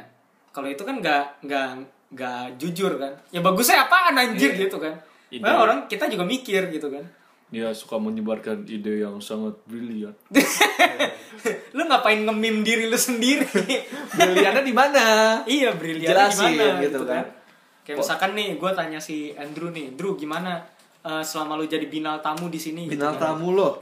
kalau itu kan nggak nggak nggak jujur kan? Ya bagusnya apaan anjir Iya. gitu kan? Ide. Nah, orang kita juga mikir gitu kan Dia suka menyebarkan ide yang sangat brilian. lu ngapain ngemim diri lu sendiri Briliannya di mana? iya brilian Jelasin, gimana gitu kan. kayak misalkan nih gue tanya si Andrew nih Drew gimana eh, selama lu jadi binal tamu di sini gitu Bintang kan. tamu lo.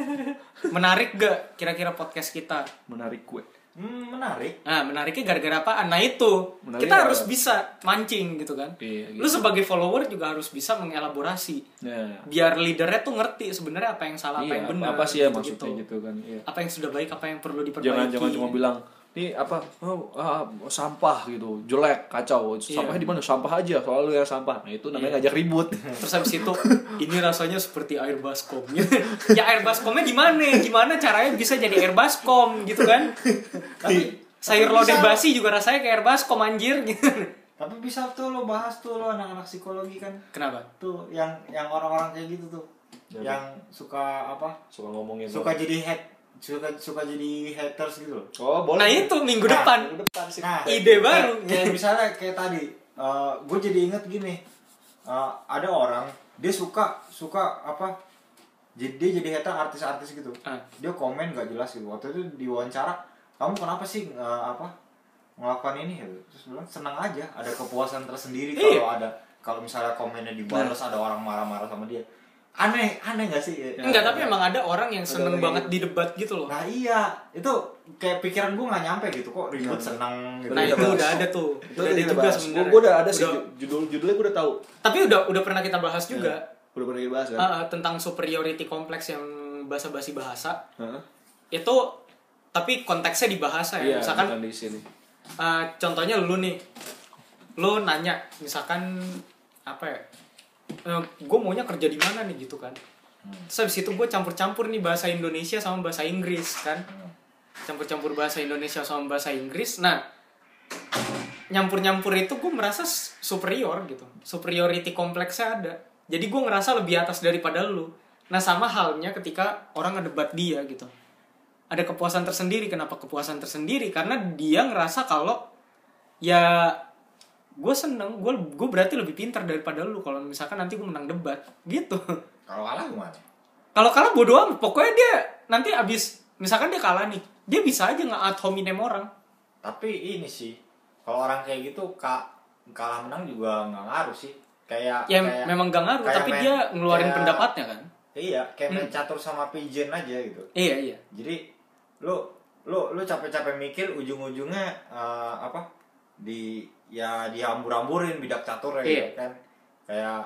menarik gak kira-kira podcast kita Menarik gue. Hmm, menarik. Nah, menariknya gara-gara apaan? Nah, itu. Menariknya kita harus apa? bisa mancing gitu kan. Iya, gitu. Lu sebagai follower juga harus bisa mengelaborasi. Ya. Biar leadernya tuh ngerti sebenarnya apa yang salah, apa Iya, yang benar. apa sih ya gitu-gitu. maksudnya gitu kan. Iya. Apa yang sudah baik, apa yang perlu diperbaiki. Jangan jangan cuma bilang ini apa oh, ah, sampah gitu jelek kacau Iya. sampahnya di mana sampah aja soal lu yang sampah nah itu namanya ngajak ribut Terus habis itu ini rasanya seperti air baskom. ya air baskomnya gimana? Gimana caranya bisa jadi air baskom gitu kan? Tapi Sayur tapi lodeh basi juga rasanya kayak air baskom anjir gitu. Tapi bisa tuh lo bahas tuh lo anak-anak psikologi kan. Kenapa? Tuh yang yang orang-orang kayak gitu tuh. Ya, yang suka apa? suka ngomongin Suka jadi head suka suka jadi haters gitu loh. oh boleh Nah itu minggu Nah, depan. Minggu depan sih Nah, Ide baru. Kayak, kayak misalnya kayak tadi, gue jadi inget gini, eh, ada orang dia suka suka apa? Jadi dia jadi hater artis-artis gitu. Ah. Dia komen gak jelas gitu. Waktu itu diwawancara, kamu kenapa sih eh, apa ngelakukan ini? Gitu. Terus bilang senang aja, ada kepuasan tersendiri Iya. kalau ada kalau misalnya komennya dibalas ada orang marah-marah sama dia. Aneh, aneh gak sih? Enggak, tapi emang ada orang yang seneng banget yang- di debat gitu loh. Nah iya, itu kayak pikiran gue nggak nyampe gitu kok ribut senang gitu. Nah kita itu udah ada tuh. itu udah udah ada juga sebenarnya. gue udah ada sih judul judulnya gue udah tahu Tapi udah udah pernah kita bahas juga udah pernah kita bahas kan ah, tentang superiority kompleks yang bahasa-basi bahasa. Heeh. Itu tapi konteksnya di bahasa ya. iya misalkan di sini ah, contohnya lu nih. Lu nanya misalkan apa ya? Gue maunya kerja di mana nih gitu kan. Terus habis itu gue campur-campur nih bahasa Indonesia sama bahasa Inggris kan. Campur-campur bahasa Indonesia sama bahasa Inggris. Nah, nyampur-nyampur itu gue merasa superior gitu. Superiority kompleksnya ada. Jadi gue ngerasa lebih atas daripada lu. Nah, sama halnya ketika orang ngedebat dia gitu. Ada kepuasan tersendiri. Kenapa kepuasan tersendiri? Karena dia ngerasa kalau ya gue seneng, gue gue berarti lebih pintar daripada lu kalau misalkan nanti gue menang debat gitu. Kalau kalah gimana? Kalau kalah bodo amat, pokoknya dia nanti abis misalkan dia kalah nih, dia bisa aja nge ad hominem orang. Tapi ini sih, kalau orang kayak gitu kak kalah menang juga nggak ngaruh sih. Kayak Ya kayak, memang gak ngaruh, tapi main- dia ngeluarin kayak- pendapatnya kan. Iya, kayak main Hmm. catur sama pigeon aja gitu. Iya iya. Jadi lu lu lu capek-capek mikir ujung-ujungnya eh, apa di ya dihambur-hamburin bidak caturnya Iya. gitu kan. Kayak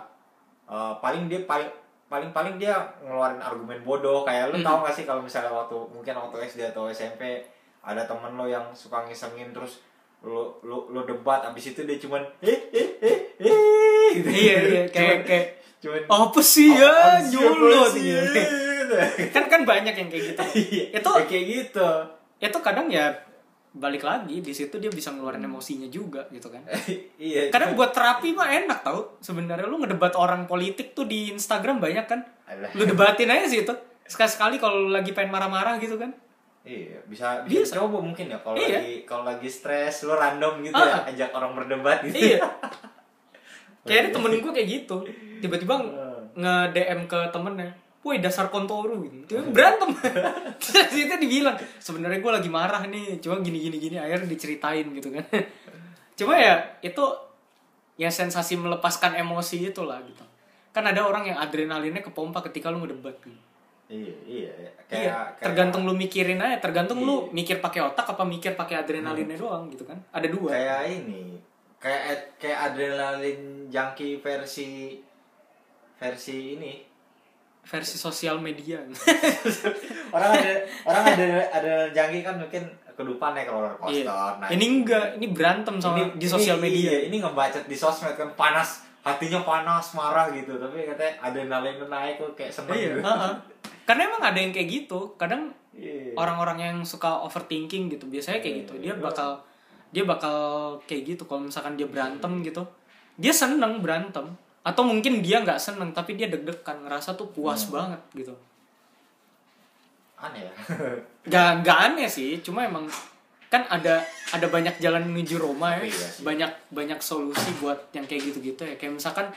eh, paling dia paling paling paling dia ngeluarin argumen bodoh kayak lu Hmm. tahu gak sih kalau misalnya waktu mungkin waktu SD atau SMP ada temen lo yang suka ngisengin terus lu lu lu debat abis itu dia cuman eh eh eh eh gitu. Iya iya kayak kayak cuman apa sih ya "Apaan sih, nyolot apaan sih?" gitu. kan kan banyak yang kayak gitu. Iya, Itu ya kayak gitu. itu kadang ya balik lagi di situ dia bisa ngeluarin emosinya juga gitu kan. iya. Kadang buat terapi mah enak tau sebenarnya lu ngedebat orang politik tuh di Instagram banyak kan. Lu debatin aja sih itu. Sekali-sekali kalau lu lagi pengen marah-marah gitu kan. Iya, bisa bisa, Bisa. coba mungkin ya kalau Iya. lagi kalau lagi stres lu random gitu Ah. ya ajak orang berdebat gitu. Iya. Kayaknya temen gue kayak gitu. Tiba-tiba nge-DM ke temennya. Woi dasar kontoru gitu. Tiba berantem. Terus itu dibilang, sebenarnya gue lagi marah nih, cuma gini gini gini akhirnya diceritain gitu kan. Cuma ya itu ya sensasi melepaskan emosi itulah gitu. Kan ada orang yang adrenalinnya kepompa ketika lu ngedebat gitu. Iya, iya. Kayak, iya, kayak- tergantung lu mikirin aja, tergantung lu Iya. mikir pakai otak apa mikir pakai adrenalinnya doang gitu kan. Ada dua. kayak ini kayak kayak adrenalin junkie versi versi ini Versi sosial media. orang ada orang ada ada junkie kan mungkin kedupan naik roller coaster Iya. naik- Ini enggak, ini berantem sama Ini- di sosial ini- media. iya, ini ngebacet di sosmed kan panas hatinya panas marah gitu tapi katanya adrenalin naik kok kayak seneng Iya, gitu heeh. Karena emang ada yang kayak gitu. Kadang Iya. orang-orang yang suka overthinking gitu, biasanya kayak gitu. Dia bakal dia bakal kayak gitu kalau misalkan dia berantem gitu. Dia seneng berantem atau mungkin dia nggak seneng tapi dia deg-degan ngerasa tuh puas banget gitu. aneh ya Gak, gak aneh sih, cuma emang kan ada ada banyak jalan menuju Roma ya, Iya sih. banyak banyak solusi buat yang kayak gitu-gitu ya. Kayak misalkan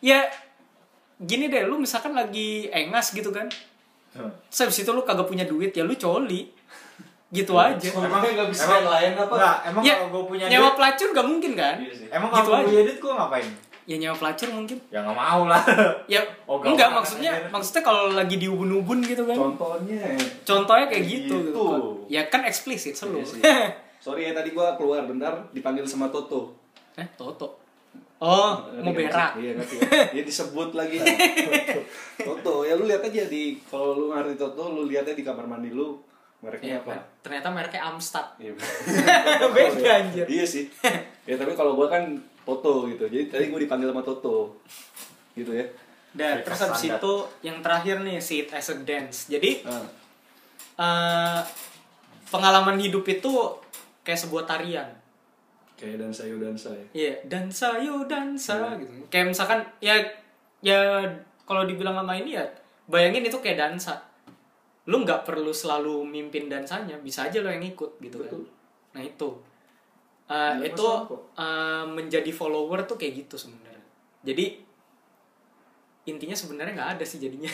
ya gini deh, lu misalkan lagi engas gitu kan, terus habis itu lu kagak punya duit ya lu coli, gitu aja. Emang nggak bisa emang yang lain apa? Enggak, emang Ya, kalau gue punya nyewa duit pelacur gak mungkin kan? Iya sih. emang gitu kalau gue aja. punya duit gue ngapain ya nyewa pelacur mungkin ya nggak mau lah ya Oh, gak enggak maksudnya anjir. maksudnya kalau lagi di ubun-ubun gitu kan Contohnya. contohnya kayak gitu, Gitu. gitu. ya kan eksplisit selalu Iya sih. Sorry ya tadi gua keluar bentar dipanggil sama Toto. eh Toto oh mau nggak berak? Iya ngerti. Dia disebut lagi. Toto, ya lu lihat aja di kalau lu ngerti Toto, lu lihatnya di kamar mandi lu mereknya Iya, apa? ternyata mereknya Amstad Iya. beda anjir Iya sih. Ya tapi kalau gua kan Toto gitu. Jadi tadi gua dipanggil sama Toto. Gitu ya. dan Mereka terus habis itu yang terakhir nih see it as a dance jadi Nah, eh, pengalaman hidup itu kayak sebuah tarian kayak dansa yo dansa ya. Iya, dansa yo dansa Iya. gitu. Kayak misalkan ya ya kalau dibilang sama ini ya bayangin itu kayak dansa. Lu nggak perlu selalu mimpin dansanya, bisa aja lo yang ikut gitu Betul. kan. Nah, itu. Uh, itu uh, menjadi follower tuh kayak gitu sebenarnya. Jadi intinya sebenarnya nggak ada sih jadinya.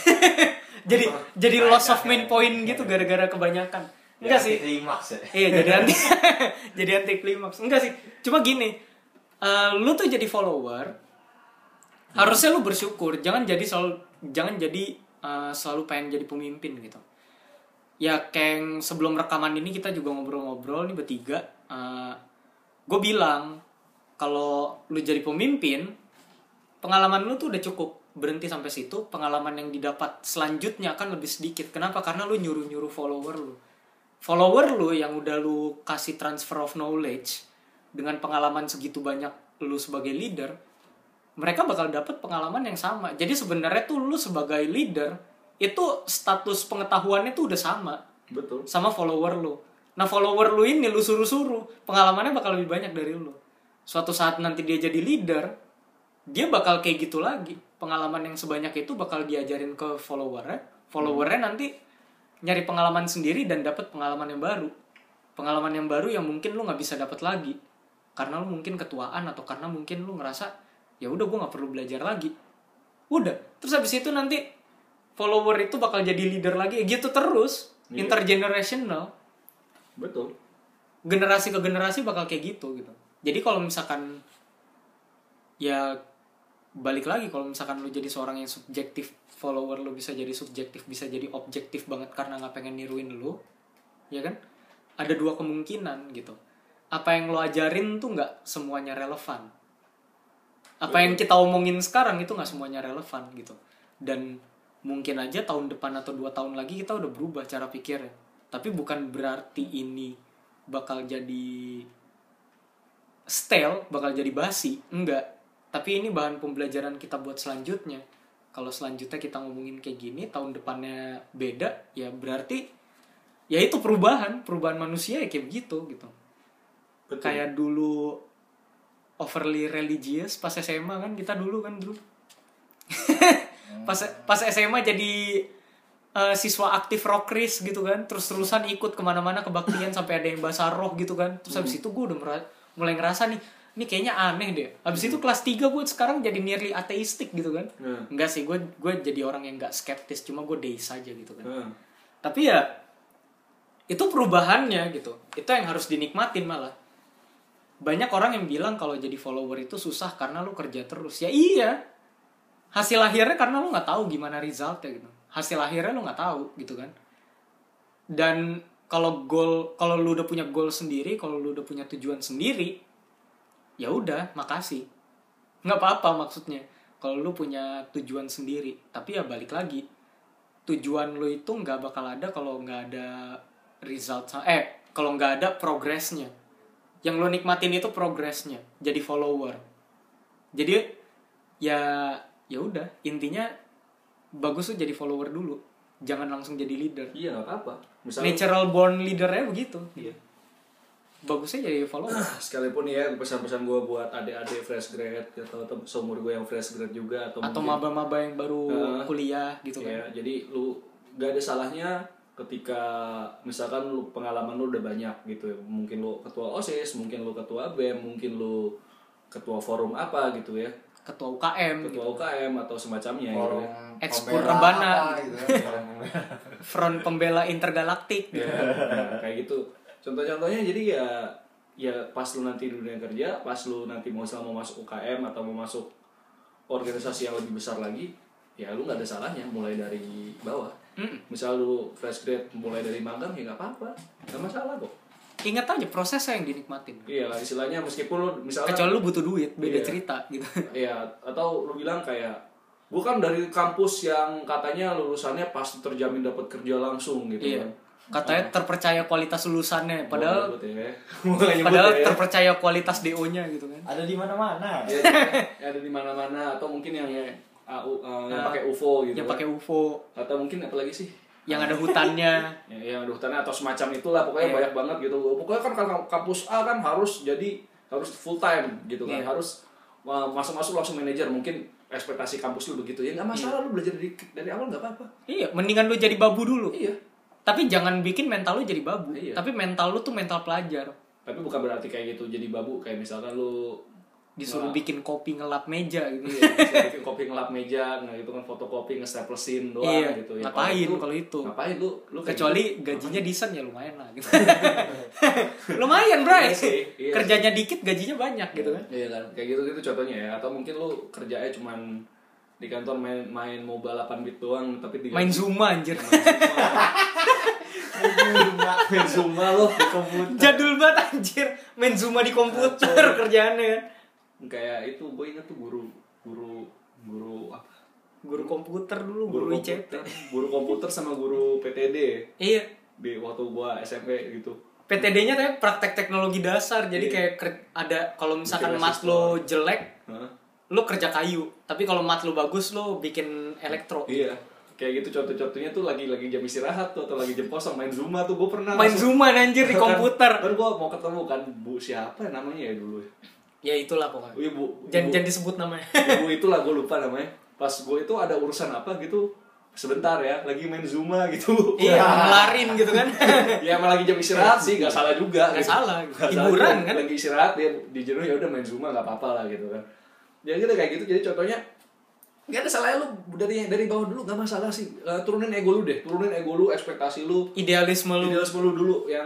jadi jadi loss of main point gitu gara-gara kebanyakan. Enggak Ya, sih. klimaks ya Iya jadi anti jadi anti klimaks. Enggak sih. Cuma gini, eh, lu tuh jadi follower, harusnya lu bersyukur. Jangan jadi selalu jangan jadi eh, selalu pengen jadi pemimpin gitu. Ya kayak yang sebelum rekaman ini kita juga ngobrol-ngobrol nih bertiga. Gue bilang kalau lu jadi pemimpin, pengalaman lu tuh udah cukup berhenti sampai situ. Pengalaman yang didapat selanjutnya akan lebih sedikit. Kenapa? Karena lu nyuruh-nyuruh follower lu follower lu yang udah lu kasih transfer of knowledge dengan pengalaman segitu banyak lu sebagai leader mereka bakal dapet pengalaman yang sama jadi sebenarnya tuh lu sebagai leader itu status pengetahuannya tuh udah sama Betul. sama follower lu nah follower lu ini lu suruh-suruh pengalamannya bakal lebih banyak dari lu. Suatu saat nanti dia jadi leader dia bakal kayak gitu lagi. Pengalaman yang sebanyak itu bakal diajarin ke followernya. Followernya nanti nyari pengalaman sendiri dan dapat pengalaman yang baru. Pengalaman yang baru yang mungkin lu nggak bisa dapat lagi. Karena lu mungkin ketuaan atau karena mungkin lu ngerasa ya udah gue nggak perlu belajar lagi. Udah. Terus habis itu nanti follower itu bakal jadi leader lagi. Gitu terus. Iya. intergenerational Betul. generasi ke generasi bakal kayak gitu gitu. Jadi kalau misalkan ya balik lagi kalau misalkan lu jadi seorang yang subjektif follower lu bisa jadi subjektif bisa jadi objektif banget karena nggak pengen niruin lu ya kan? Ada dua kemungkinan gitu. Apa yang lo ajarin tuh nggak semuanya relevan. Apa yang kita omongin sekarang itu nggak semuanya relevan gitu. Dan mungkin aja tahun depan atau dua tahun lagi kita udah berubah cara pikirnya tapi bukan berarti ini bakal jadi stale bakal jadi basi. Enggak. Tapi ini bahan pembelajaran kita buat selanjutnya. Kalau selanjutnya kita ngomongin kayak gini tahun depannya beda ya berarti ya itu perubahan perubahan manusia ya kayak begitu gitu. Betul. kayak dulu overly religious pas SMA kan kita dulu kan dulu pas pas SMA jadi eh, siswa aktif rockris gitu kan. Terus terusan ikut ke mana-mana kebaktian sampai ada yang bahasa roh gitu kan. Terus habis itu gue udah mulai ngerasa nih ini kayaknya aneh deh. Habis itu kelas 3 gue sekarang jadi nearly ateistik gitu kan. Hmm. enggak sih gue gue jadi orang yang nggak skeptis cuma gue deis aja gitu kan. Nah, tapi ya itu perubahannya gitu. Itu yang harus dinikmatin malah. Banyak orang yang bilang kalau jadi follower itu susah karena lu kerja terus. Ya iya. Hasil akhirnya karena lu nggak tahu gimana resultnya gitu hasil akhirnya lu nggak tahu gitu kan. Dan kalau goal kalau lu udah punya goal sendiri kalau lu udah punya tujuan sendiri ya udah makasih. Nggak apa-apa maksudnya. Kalau lu punya tujuan sendiri tapi ya balik lagi. Tujuan lu itu nggak bakal ada kalau nggak ada result eh kalau nggak ada progresnya. Yang lo nikmatin itu progresnya jadi follower. Jadi ya ya udah intinya bagus tuh jadi follower dulu. Jangan langsung jadi leader. Iya nggak apa-apa. Misalnya natural born leadernya begitu. Iya. bagusnya jadi follower. Sekalipun ya pesan-pesan gue buat adik-adik fresh grad atau tem- seumur gue yang fresh grad juga atau, atau maba-maba yang baru Heeh. kuliah gitu kan. Ya jadi lu gak ada salahnya ketika misalkan lu pengalaman lu udah banyak gitu. Ya mungkin lu ketua osis mungkin lu ketua bem mungkin lu ketua forum apa gitu ya ketua UKM ketua UKM atau semacamnya gitu ya. Ekspor pembela Rebana. apa gitu pembela. front pembela intergalaktik Ya, nah, kayak gitu contoh-contohnya jadi ya ya pas lu nanti di dunia kerja pas lu nanti mau mau masuk UKM atau mau masuk organisasi yang lebih besar lagi ya lu nggak ada salahnya mulai dari bawah Mm. misal lu fresh grade mulai dari magang ya nggak apa-apa nggak masalah kok ingat aja prosesnya yang dinikmatin iya lah istilahnya meskipun lu misalnya kecuali lu butuh duit beda Iya. cerita gitu Iya, atau lu bilang kayak gue kan dari kampus yang katanya lulusannya pasti terjamin dapat kerja langsung gitu iya kan. katanya terpercaya kualitas lulusannya padahal ya. Padahal ya. terpercaya kualitas do nya gitu kan Ada di mana-mana. Ya, ada di mana-mana atau mungkin yang ya, AU, uh, yang Nah, pakai UFO gitu. yang kan. pakai UFO atau mungkin apa lagi sih? Yang ada hutannya Ya, yang ada hutannya atau semacam itulah pokoknya Iya. banyak banget gitu. Pokoknya kan kalau kampus A kan harus jadi harus full time gitu kan. Iya. Harus masuk-masuk langsung manajer mungkin ekspektasi kampus lu begitu ya nggak masalah lu belajar dari dari awal nggak apa-apa iya mendingan lu jadi babu dulu iya tapi jangan bikin mental lu jadi babu Iya. tapi mental lu tuh mental pelajar tapi bukan berarti kayak gitu jadi babu kayak misalkan lu disuruh Wah. bikin kopi ngelap meja gitu iya, bisa bikin kopi ngelap meja nah itu kan fotokopi nge-staplesin doang Iya, gitu ya. ngapain kalau itu? ngapain? Lu lu kecuali gitu. gajinya desain ya lumayan lah gitu. Lumayan bray Iya sih, iya kerjanya dikit gajinya banyak gitu kan. Iya kan kayak gitu gitu contohnya ya. Atau mungkin lu kerjanya cuman di kantor main main mobile 8 bit doang tapi di main zuma anjir. Main zumba. Lu di komputer. Jadul banget anjir. Main zuma di komputer kerjaannya. kan kayak itu gue inget tuh guru guru guru apa? Guru komputer dulu guru, ICT komputer. Guru komputer sama guru PTD iya. Di waktu gua SMP gitu. PTD-nya tapi praktek teknologi dasar jadi Iya. kayak ada kalau misalkan mat lo jelek Hah? lo kerja kayu. Tapi kalau mat lo bagus lo bikin elektro. Iya, kayak gitu contoh-contohnya tuh lagi lagi jam istirahat tuh atau lagi jam kosong main zumba tuh gue pernah main langsung- zuma anjir di Kan- komputer. Kan gue mau ketemu kan bu siapa ya namanya ya dulu ya itulah pokoknya. Ibu jangan jangan disebut namanya. Ibu itulah gue lupa namanya. Pas gue itu ada urusan apa gitu sebentar ya lagi main zumba gitu. Iya ngelarin gitu kan. Ya emang lagi jam istirahat sih nggak salah juga Nggak gitu. salah. Hiburan, kan? lagi istirahat dia di jenuh ya udah main zumba nggak apa-apa lah gitu kan. Jadi gitu kayak gitu. Jadi contohnya nggak ada salahnya lu. Dari dari bawah dulu nggak masalah sih. Eh, turunin ego lu deh. Turunin ego lu ekspektasi lu. Idealisme lu. Idealisme lu dulu yang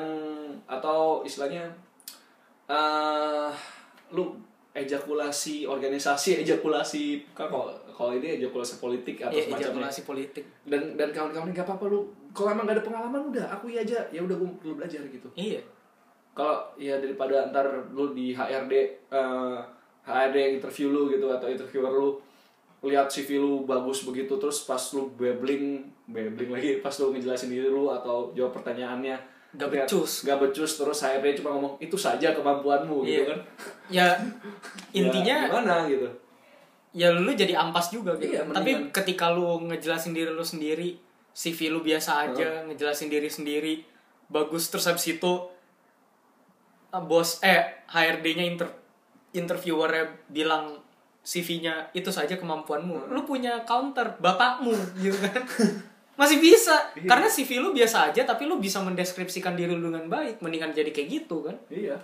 atau istilahnya eh lu ejakulasi organisasi ejakulasi kan kalau kalau ini ejakulasi politik atau ya, semacamnya. ejakulasi politik. Dan dan kawan-kawan nggak apa-apa lu kalau emang gak ada pengalaman udah akui aja ya udah gue perlu belajar gitu. Iya. Kalau ya daripada ntar lu di HRD eh, HRD yang interview lu gitu atau interviewer lu lihat CV lu bagus begitu terus pas lu babbling babbling lagi pas lu ngejelasin diri lu atau jawab pertanyaannya Gak becus. gak becus terus HRD cuma ngomong itu saja kemampuanmu gitu Iya. kan. Ya intinya ya, gimana gitu. ya lu jadi ampas juga gitu. Iya, tapi ketika lu ngejelasin diri lu sendiri CV lu biasa aja ngejelasin diri sendiri bagus terus habis itu ah, bos eh HRD-nya inter interviewernya bilang CV-nya itu saja kemampuanmu. Lu punya counter bapakmu gitu kan masih bisa. Iya. karena CV lu biasa aja tapi lu bisa mendeskripsikan diri lu dengan baik. Mendingan jadi kayak gitu kan? Iya.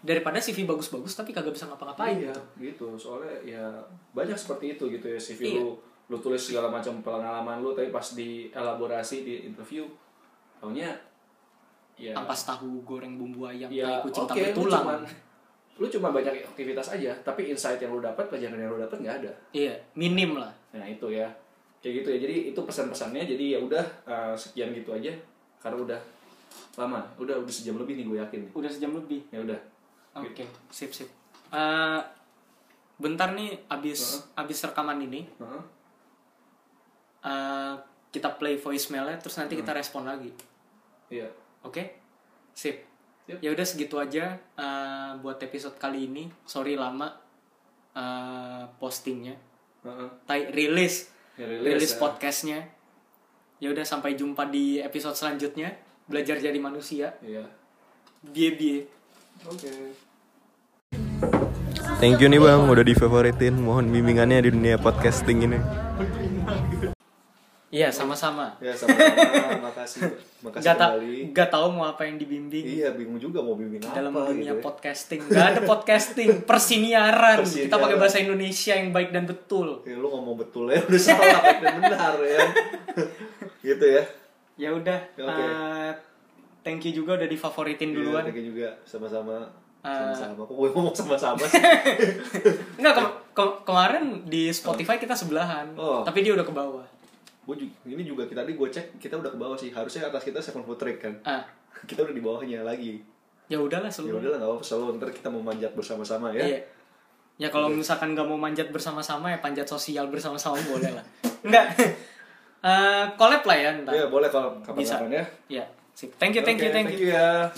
Daripada CV bagus-bagus tapi kagak bisa ngapa-ngapain iya, gitu. gitu. Soalnya ya banyak seperti itu gitu ya CV Iya. lu. Lu tulis segala macam pengalaman lu tapi pas di elaborasi di interview taunya ya ampas tahu goreng bumbu ayam ya kucing oke tanpa lu tulang cuman lu cuma banyak aktivitas aja tapi insight yang lu dapat pelajaran yang lu dapat nggak ada. Iya minim lah. Nah itu ya kayak gitu ya. Jadi itu pesan-pesannya. Jadi ya udah eh, sekian gitu aja. Karena udah lama. Udah udah sejam lebih nih gue yakin. Nih. udah sejam lebih? Ya udah. Oke sip sip. Eh, bentar nih abis abis rekaman ini Heeh. eh, kita play voicemailnya terus nanti kita respon lagi. Iya. Oke? Sip. Yep. ya udah segitu aja eh, buat episode kali ini. Sorry lama eh, postingnya. Tai rilis Ya, rilis, rilis ya. podcastnya. Ya udah sampai jumpa di episode selanjutnya. Belajar jadi manusia. Iya. Bie bie oke. Thank you nih bang, udah difavoritin. Mohon bimbingannya di dunia podcasting ini. Iya sama-sama ya sama-sama makasih makasih Gak, kembali gak tahu mau apa yang dibimbing iya bingung juga mau bimbing dalam apa dunia gitu ya. podcasting. Gak ada podcasting, persiniaran. Persiniaran. Kita pakai bahasa Indonesia yang baik dan betul. Ya, lu ngomong betul ya udah salah dan benar ya gitu ya Ya udah, Oke. eh, thank you juga udah difavoritin Iya, duluan. thank you juga sama-sama Eh, Sama-sama. Kok gue ngomong sama-sama sih? enggak ke- ke- kemarin di Spotify kita sebelahan, Oh. tapi dia udah ke bawah. Gue juga, ini juga kita tadi gue cek kita udah ke bawah sih. Harusnya atas kita Seven Foot Track kan. Ah, Kita udah di bawahnya lagi. ya udahlah Ya seluruh. udahlah nggak apa-apa selalu ntar kita mau manjat bersama-sama ya. Iya. Ya kalau misalkan nggak mau manjat bersama-sama ya panjat sosial bersama-sama boleh lah. Enggak. Eh collab lah ya ntar. Iya boleh kalau kapan-kapan ya. Ya. Sip. Thank you, thank you, Oke, thank you. ya.